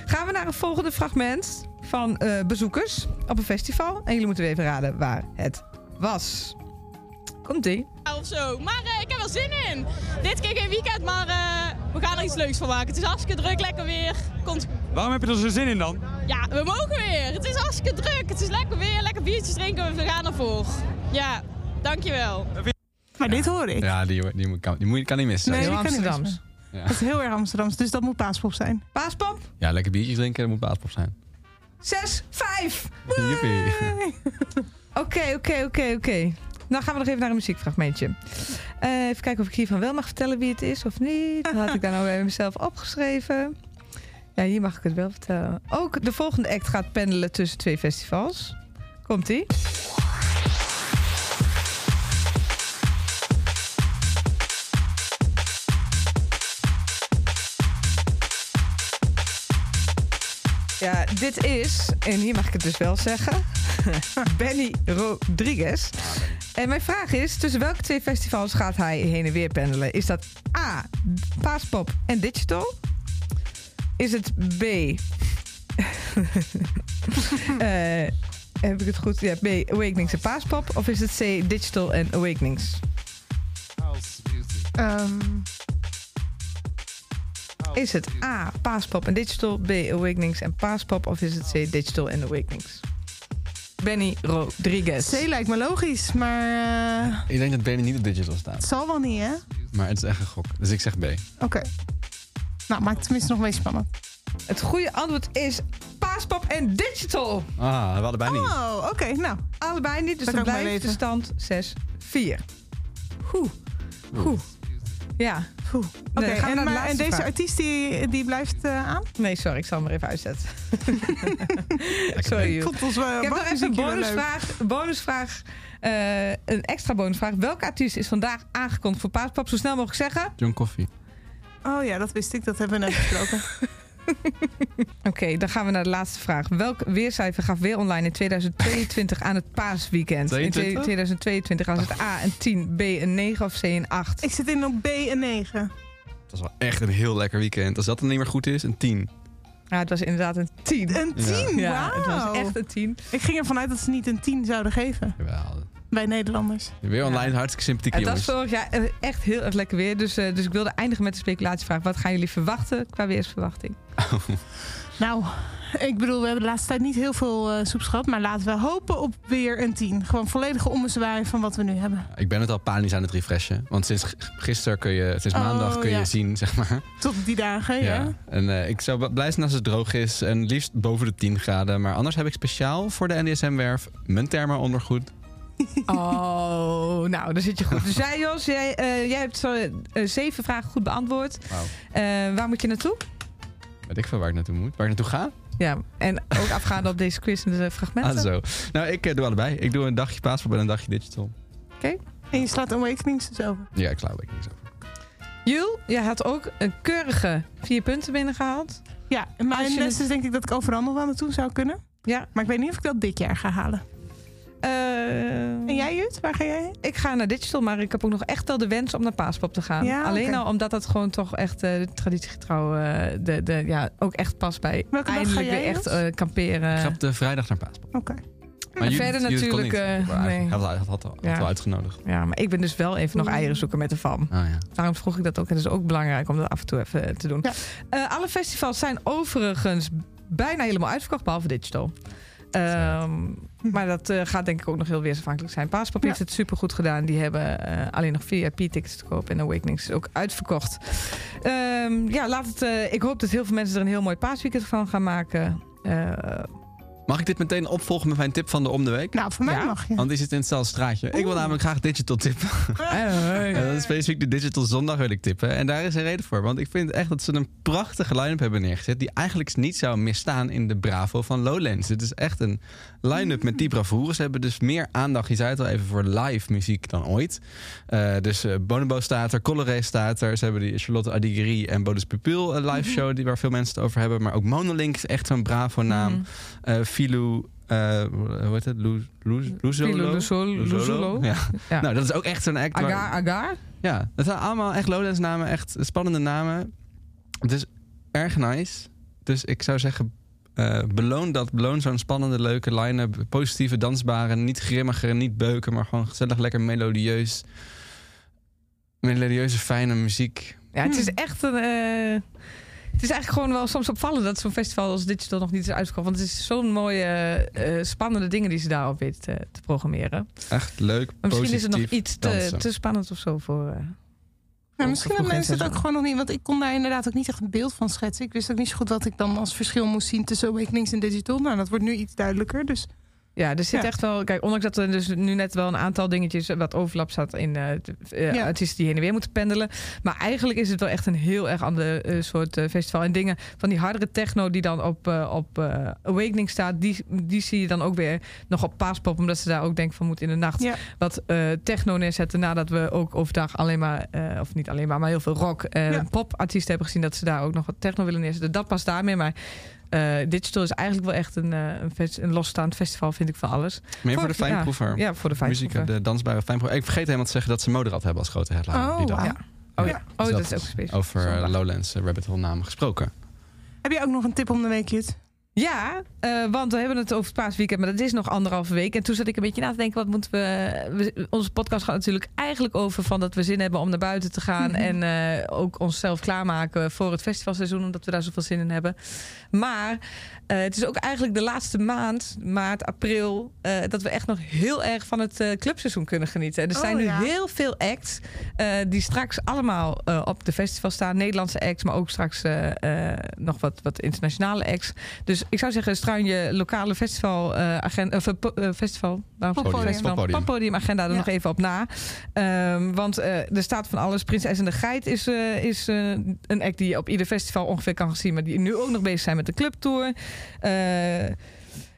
S4: Gaan we naar het volgende fragment van eh, bezoekers op een festival. En jullie moeten weer even raden waar het was. Komt-ie.
S9: of zo. Maar eh, ik heb er zin in. Dit keer geen weekend, maar eh, we gaan er iets leuks van maken. Het is hartstikke druk, lekker weer. Komt...
S7: Waarom heb je er zo zin in dan?
S9: Ja, we mogen weer. Het is hartstikke druk. Het is lekker weer, lekker biertjes drinken. We gaan ervoor. Ja, dankjewel.
S3: Maar dit hoor ik.
S2: Ja, die, die, moet- kan, die moet, kan niet missen.
S3: Nee,
S4: Heel
S3: die kan niet
S4: Amsterdams.
S3: missen. Dat is heel erg Amsterdams, dus dat moet paaspop zijn.
S4: Paaspop.
S2: Ja, lekker biertjes drinken, dat moet baaspop zijn.
S4: 6, 5.
S2: Joepie.
S4: Oké, oké, oké, oké. Dan gaan we nog even naar een muziekfragmentje. Eh, even kijken of ik hiervan wel mag vertellen wie het is of niet. Dat had ik daar nou bij mezelf opgeschreven. Ja, hier mag ik het wel vertellen. Ook de volgende act gaat pendelen tussen twee festivals. Komt-ie? Ja, dit is, en hier mag ik het dus wel zeggen, Benny Rodriguez. En mijn vraag is, tussen welke twee festivals gaat hij heen en weer pendelen? Is dat A, Paaspop en Digital? Is het B, eh, heb ik het goed? Ja, B, Awakenings en Paaspop? Of is het C, Digital en Awakenings?
S3: Ehm,
S4: Is het A, Paaspop en Digital, B, Awakenings en Paaspop? Of is het C, Digital en Awakenings? Benny Rodriguez.
S3: C lijkt me logisch, maar eh,
S2: Ik denk dat Benny niet op digital
S3: het
S2: staat.
S3: zal wel niet, hè?
S2: Maar het is echt een gok. Dus ik zeg B.
S3: Oké. Nou, maakt het tenminste nog meer spannend.
S4: Het goede antwoord is Paaspop en Digital.
S2: Ah, we hadden bijna niet.
S3: Oh, oké. Nou,
S4: Allebei niet, dus dan blijft de stand 6-4. Oeh. Oeh. Ja.
S3: Oeh. Oké, en, maar- deze artiest die, die blijft eh, aan?
S4: Nee, sorry, ik zal hem er even uitzetten. Sorry.
S3: Ik vond ons wel
S4: Ik heb nog even een bonusvraag. Een bonusvraag. eh, een extra bonusvraag. Welke artiest is vandaag aangekondigd voor Paaspop? Zo snel mogelijk zeggen.
S2: John Coffee.
S3: Oh ja, dat wist ik. Dat hebben we net besproken.
S4: Oké, dan gaan we naar de laatste vraag. Welk weercijfer gaf weer online in 2022 aan het paasweekend? In
S2: 22?
S4: 2022 was het A een 10, B een 9 of C een 8?
S3: ik zit in op B en 9.
S2: Het was wel echt een heel lekker weekend. Als dat dan niet meer goed is, een 10.
S4: Ja, het was inderdaad een 10.
S3: Een 10,
S4: Ja, het
S3: wauw.
S4: was echt een 10.
S3: Ik ging ervan uit dat ze niet een 10 zouden geven.
S2: Jawel.
S3: Bij Nederlanders.
S2: Weer online, hartstikke sympathiek
S4: Het was
S2: jongens.
S4: vorig jaar eh, echt heel erg lekker weer. Dus, eh, dus ik wilde eindigen met de speculatievraag. Wat gaan jullie verwachten qua weersverwachting?
S3: Nou, ik bedoel, we hebben de laatste tijd niet heel veel eh soeps gehad. Maar laten we hopen op weer een 10. Gewoon volledige ommezwaai van wat we nu hebben.
S2: Ik ben het al panisch aan het refreshen. Want sinds gisteren kun je, sinds
S3: Oh,
S2: maandag kun
S3: ja.
S2: je zien, zeg maar.
S3: Tot die dagen, ja.
S2: En eh, ik zou blij zijn als het droog is. En liefst boven de 10 graden. Maar anders heb ik speciaal voor de NDSM-werf mijn thermo ondergoed.
S4: Oh, nou, daar zit je goed. Dus jij, Jos, jij, eh, jij hebt zo, eh, zeven vragen goed beantwoord. Eh, waar moet je naartoe?
S2: Weet ik veel waar ik naartoe moet. Waar ik naartoe ga?
S4: Ja, en ook afgaande op deze quiz en de fragmenten.
S2: Ah, zo. Nou, ik doe allebei. Ik doe een dagje paaspop en een dagje digital.
S3: En je slaat Awakenings dus over.
S2: Ja, ik sla niet zo.
S4: Jul, jij had ook een keurige vier punten binnengehaald.
S3: Ja, en
S4: Als
S3: mijn les is denk ik dat ik overal nog wel naartoe zou kunnen.
S4: Ja.
S3: Maar ik weet niet of ik dat dit jaar ga halen.
S4: Eh,
S3: En jij, Jut? Waar ga jij heen?
S4: Ik ga naar digital, maar ik heb ook nog echt wel de wens om naar Paaspop te gaan.
S3: Ja,
S4: Alleen al omdat dat gewoon toch echt eh, de traditiegetrouw eh, de, de, ja, ook echt past bij
S3: Welke dag ga
S4: eindelijk
S3: jij,
S4: weer echt eh, kamperen.
S2: Ik ga op de vrijdag naar paaspop.
S3: Oké.
S2: Maar
S4: verder
S2: Judith
S4: natuurlijk, eh,
S2: Maar
S4: nee.
S2: Had, had, had, had, had
S4: Ja.
S2: wel uitgenodigd.
S4: Ja, maar ik ben dus wel even nog eieren zoeken met de fam.
S2: Oh, ja.
S4: Daarom vroeg ik dat ook. Het is ook belangrijk om dat af en toe even te doen.
S3: Ja.
S4: Eh, alle festivals zijn overigens bijna helemaal uitverkocht, behalve digital. Ehm, maar dat eh, gaat denk ik ook nog heel weersafhankelijk zijn. Paaspop
S3: Ja.
S4: heeft het supergoed gedaan. Die hebben eh, alleen nog VIP-tickets te koop. En Awakenings is ook uitverkocht. Ehm, ja, laat het, eh, ik hoop dat heel veel mensen er een heel mooi paasweekend van gaan maken. Eh,
S2: Mag ik dit meteen opvolgen met mijn tip van de om de week?
S3: Nou, voor mij
S4: Ja.
S3: mag je.
S2: Want die zit in hetzelfde straatje. Ik wil namelijk graag digital tippen.
S4: Eh,
S2: dat is specifiek de Digital Zondag wil ik tippen. En daar is een reden voor. Want ik vind echt dat ze een prachtige line-up hebben neergezet... die eigenlijk niet zou misstaan in de Bravo van Lowlands. Het is echt een line-up met die bravoure. Ze hebben dus meer aandacht, je zei het al even, voor live muziek dan ooit. Eh, dus eh, Bonobo staat er, Coloré staat er. Ze hebben die Charlotte Adigri en Bodus Pupil een live show... Die, waar veel mensen het over hebben. Maar ook Monolink is echt zo'n Bravo-naam. Eh Filou... eh, hoe heet het? Lu- Lu- Luzolo?
S4: Luzolo. Luzolo.
S2: Ja.
S4: Ja.
S2: Nou, dat is ook echt zo'n act. waar-
S4: Agar, Agar.
S2: ja, het zijn allemaal echt Lowlands namen, echt spannende namen. Het is erg nice. Dus ik zou zeggen, eh, beloon dat. Beloon zo'n spannende, leuke line-up. Positieve, dansbare, niet grimmige, niet beuken... maar gewoon gezellig, lekker melodieus. Melodieuze, fijne muziek.
S4: Ja, het
S3: Hmm.
S4: is echt een. eh, het is eigenlijk gewoon wel soms opvallend dat zo'n festival als Digital nog niet is uitgekomen. Want het is zo'n mooie, eh, spannende dingen die ze daarop weet te, te programmeren.
S2: Echt leuk,
S4: Maar misschien is het nog iets te, te spannend of zo voor. eh,
S3: Nou, misschien hebben mensen het ook gewoon nog niet. Want ik kon daar inderdaad ook niet echt een beeld van schetsen. Ik wist ook niet zo goed wat ik dan als verschil moest zien tussen Awakenings en Digital. Nou, dat wordt nu iets duidelijker. Dus
S4: Ja, er zit
S3: Ja.
S4: echt wel. Kijk, ondanks dat er dus nu net wel een aantal dingetjes wat overlap staat in eh,
S3: Ja.
S4: artiesten die heen en weer moeten pendelen. Maar eigenlijk is het wel echt een heel erg ander eh, soort festival. En dingen van die hardere techno die dan op, op Awakening staat, die, die zie je dan ook weer nog op Paaspop. Omdat ze daar ook denken van moet in de nacht
S3: Ja.
S4: wat techno neerzetten. Nadat we ook overdag alleen maar, of niet alleen maar, maar heel veel rock en popartiesten hebben gezien dat ze daar ook nog wat techno willen neerzetten. Dat past daarmee. Maar eh, Digital is eigenlijk wel echt een, eh, een, fest- een losstaand festival, vind ik van alles.
S2: Meer voor,
S4: Voor-
S2: de fijnproever.
S4: Ja, voor de
S2: Muziek,
S4: fijnproever.
S2: de dansbare fijnproever. Ik vergeet helemaal te zeggen dat ze Moderat hebben als grote headliner.
S3: Oh,
S2: die dag.
S4: Ja. Oh ja,
S3: Ja.
S4: oh,
S2: Dus
S4: dat is ook specifiek.
S2: Over eh,
S4: Zondag.
S2: Lowlands Rabbit Hole namen gesproken.
S3: heb je ook nog een tip om de week, Jut?
S4: Ja, eh, want we hebben het over het paasweekend, maar dat is nog anderhalve week. En toen zat ik een beetje na te denken, wat moeten we... we- onze podcast gaat natuurlijk eigenlijk over van dat we zin hebben om naar buiten te gaan.
S3: Mhm.
S4: En eh, ook onszelf klaarmaken voor het festivalseizoen, omdat we daar zoveel zin in hebben. Maar eh, het is ook eigenlijk de laatste maand, maart, april, dat we echt nog heel erg van het clubseizoen kunnen genieten. En er
S3: Oh,
S4: zijn nu
S3: ja.
S4: heel veel acts die straks allemaal op de festival staan. Nederlandse acts, maar ook straks nog wat, wat internationale acts. Dus ik zou zeggen, struin je lokale festival, eh, agenda, of, eh, festival,
S3: Poppodium.
S4: festival?
S2: Poppodium.
S4: Poppodium-agenda er
S3: Ja.
S4: nog even op na. Ehm, want eh, er staat van alles. Prinses en de Geit is, eh, is eh, een act die je op ieder festival ongeveer kan zien. Maar die nu ook nog bezig zijn met de clubtour.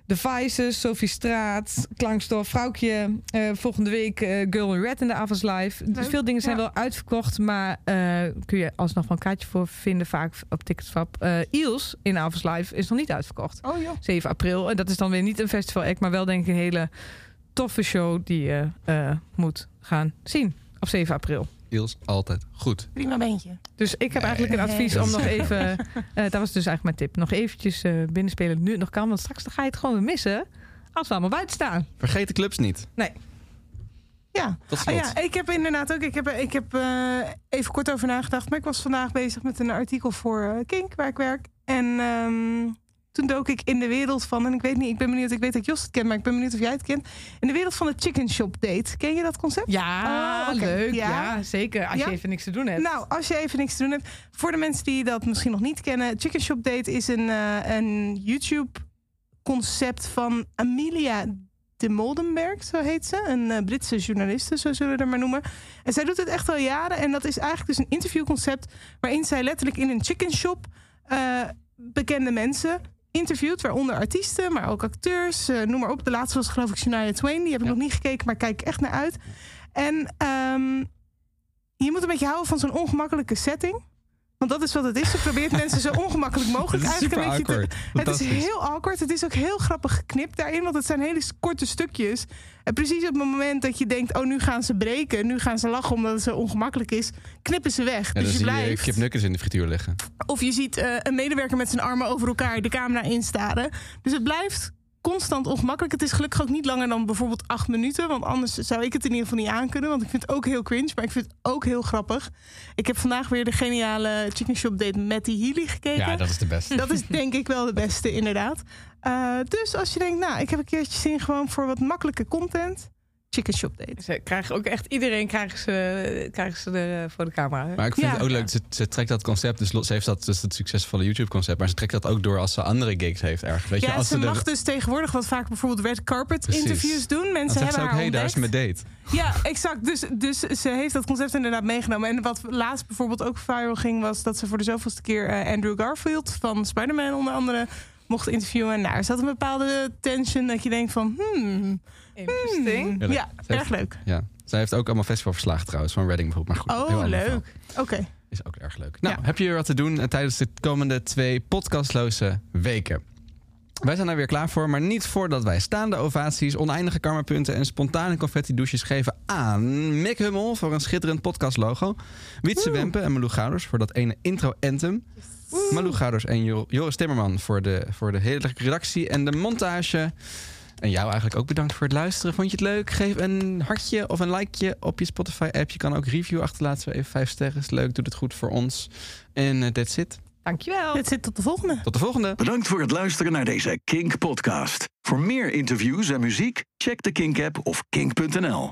S4: De Vices, Sophie Straat, Klankstof, Vrouwtje. eh, volgende week eh, Girl in Red in de Avonds Live. Dus veel dingen zijn
S3: ja.
S4: wel uitverkocht. Maar eh, kun je alsnog wel een kaartje voor vinden. Vaak op Ticketswap. Iels in Avonds Live is nog niet uitverkocht.
S3: Oh joh.
S4: 7 april. En dat is dan weer niet een festival act, maar wel denk ik een hele toffe show die je moet gaan zien op 7 april.
S2: Iels, altijd goed.
S3: Prima beentje.
S4: Dus ik heb eigenlijk een advies om nog even, eh, dat was dus eigenlijk mijn tip, nog eventjes eh binnenspelen nu het nog kan, want straks dan ga je het gewoon weer missen als we allemaal buiten staan.
S2: Vergeet de clubs niet.
S3: Ja.
S2: Tot
S3: Oh
S2: slot.
S3: ja, ik heb inderdaad ook. Ik heb, ik heb eh, even kort over nagedacht. Maar ik was vandaag bezig met een artikel voor eh, Kink, waar ik werk. En ehm, toen dook ik in de wereld van. En ik weet niet, ik ben benieuwd. Ik weet dat Jos het kent, maar ik ben benieuwd of jij het kent. In de wereld van de chicken shop date. Ken je dat concept?
S4: Ja,
S3: Oh,
S4: leuk.
S3: Ja.
S4: Ja. zeker. Als
S3: Ja.
S4: je even niks te doen hebt.
S3: Nou, als je even niks te doen hebt. Voor de mensen die dat misschien nog niet kennen. Chicken Shop Date is een, eh, een YouTube-concept van Amelia de Moldenberg, zo heet ze. Een eh, Britse journaliste, zo zullen we haar maar noemen. En zij doet het echt al jaren. En dat is eigenlijk dus een interviewconcept... waarin zij letterlijk in een chicken shop... eh, bekende mensen interviewt, waaronder artiesten, maar ook acteurs. eh, noem maar op. De laatste was geloof ik Shania Twain. Die heb ik
S2: Ja.
S3: nog niet gekeken, maar kijk echt naar uit. En ehm, je moet een beetje houden van zo'n ongemakkelijke setting. Want dat is wat het is. Ze probeert mensen zo ongemakkelijk mogelijk eigenlijk een beetje te,
S2: awkward.
S3: het is heel awkward. Het is ook heel grappig geknipt daarin. Want het zijn hele korte stukjes. En precies op het moment dat je denkt... oh, nu gaan ze breken. Nu gaan ze lachen omdat het zo ongemakkelijk is. Knippen ze weg.
S2: Ja,
S3: dus je
S2: zie je
S3: blijft...
S2: Kip Nukkers in de frituur liggen.
S3: Of je ziet eh, een medewerker met zijn armen over elkaar de camera instaren. Dus het blijft constant ongemakkelijk. Het is gelukkig ook niet langer dan bijvoorbeeld acht minuten. Want anders zou ik het in ieder geval niet aankunnen. Want ik vind het ook heel cringe. Maar ik vind het ook heel grappig. Ik heb vandaag weer de geniale chicken shop date met die Healy gekeken.
S2: Ja, dat is de beste.
S3: Dat is denk ik wel de beste, inderdaad. Eh, dus als je denkt, nou, ik heb een keertje zin gewoon voor wat makkelijke content. Chicken shop deed.
S4: Ze krijgen ook echt iedereen krijgen ze, krijgen ze er eh, voor de camera. hè?
S2: Maar ik vind
S3: Ja.
S2: het ook leuk, ze, ze trekt dat concept, dus ze heeft dat, dus het succesvolle YouTube-concept, maar ze trekt dat ook door als ze andere gigs heeft ergens. Weet je,
S3: Ja,
S2: als
S3: ze
S2: er-
S3: mag dus tegenwoordig wat vaak bijvoorbeeld red carpet
S2: Precies.
S3: interviews doen. Mensen
S2: zegt ze
S3: hebben
S2: ook,
S3: haar
S2: hey, daar is mijn date.
S3: Ja, exact. Dus, dus ze heeft dat concept inderdaad meegenomen. En wat laatst bijvoorbeeld ook viral ging... was dat ze voor de zoveelste keer eh, Andrew Garfield van Spider-Man onder andere mocht interviewen. En daar zat een bepaalde tension dat je denkt van... Hmm,
S4: Interesting.
S3: hmm.
S2: Ja,
S3: Ja,
S2: ze heeft-
S3: erg leuk.
S2: Ja. Zij heeft ook allemaal festivalverslagen trouwens, van Reading bijvoorbeeld. Maar goed, heel
S3: Oh, leuk. Oké.
S2: Is ook erg leuk. Nou,
S3: Ja.
S2: heb je weer wat te doen eh, tijdens de komende twee podcastloze weken? Wij zijn er weer klaar voor, maar niet voordat wij staande ovaties, oneindige karmapunten en spontane confetti-douches geven aan Mick Hummel voor een schitterend podcastlogo. Wietse Wempe en Malou Gouders voor dat ene intro-anthem. Malou Gouders en Jo- Joris Timmerman voor de, voor de hele redactie en de montage. En jou eigenlijk ook bedankt voor het luisteren. Vond je het leuk? Geef een hartje of een likeje op je Spotify-app. Je kan ook review achterlaten. Zo even vijf sterren. Is leuk, doet het goed voor ons. En eh, that's it.
S4: Dankjewel.
S3: Dit zit tot de volgende.
S2: Tot de volgende.
S1: Bedankt voor het luisteren naar deze Kink podcast. Voor meer interviews en muziek, check de Kink app of kink.nl.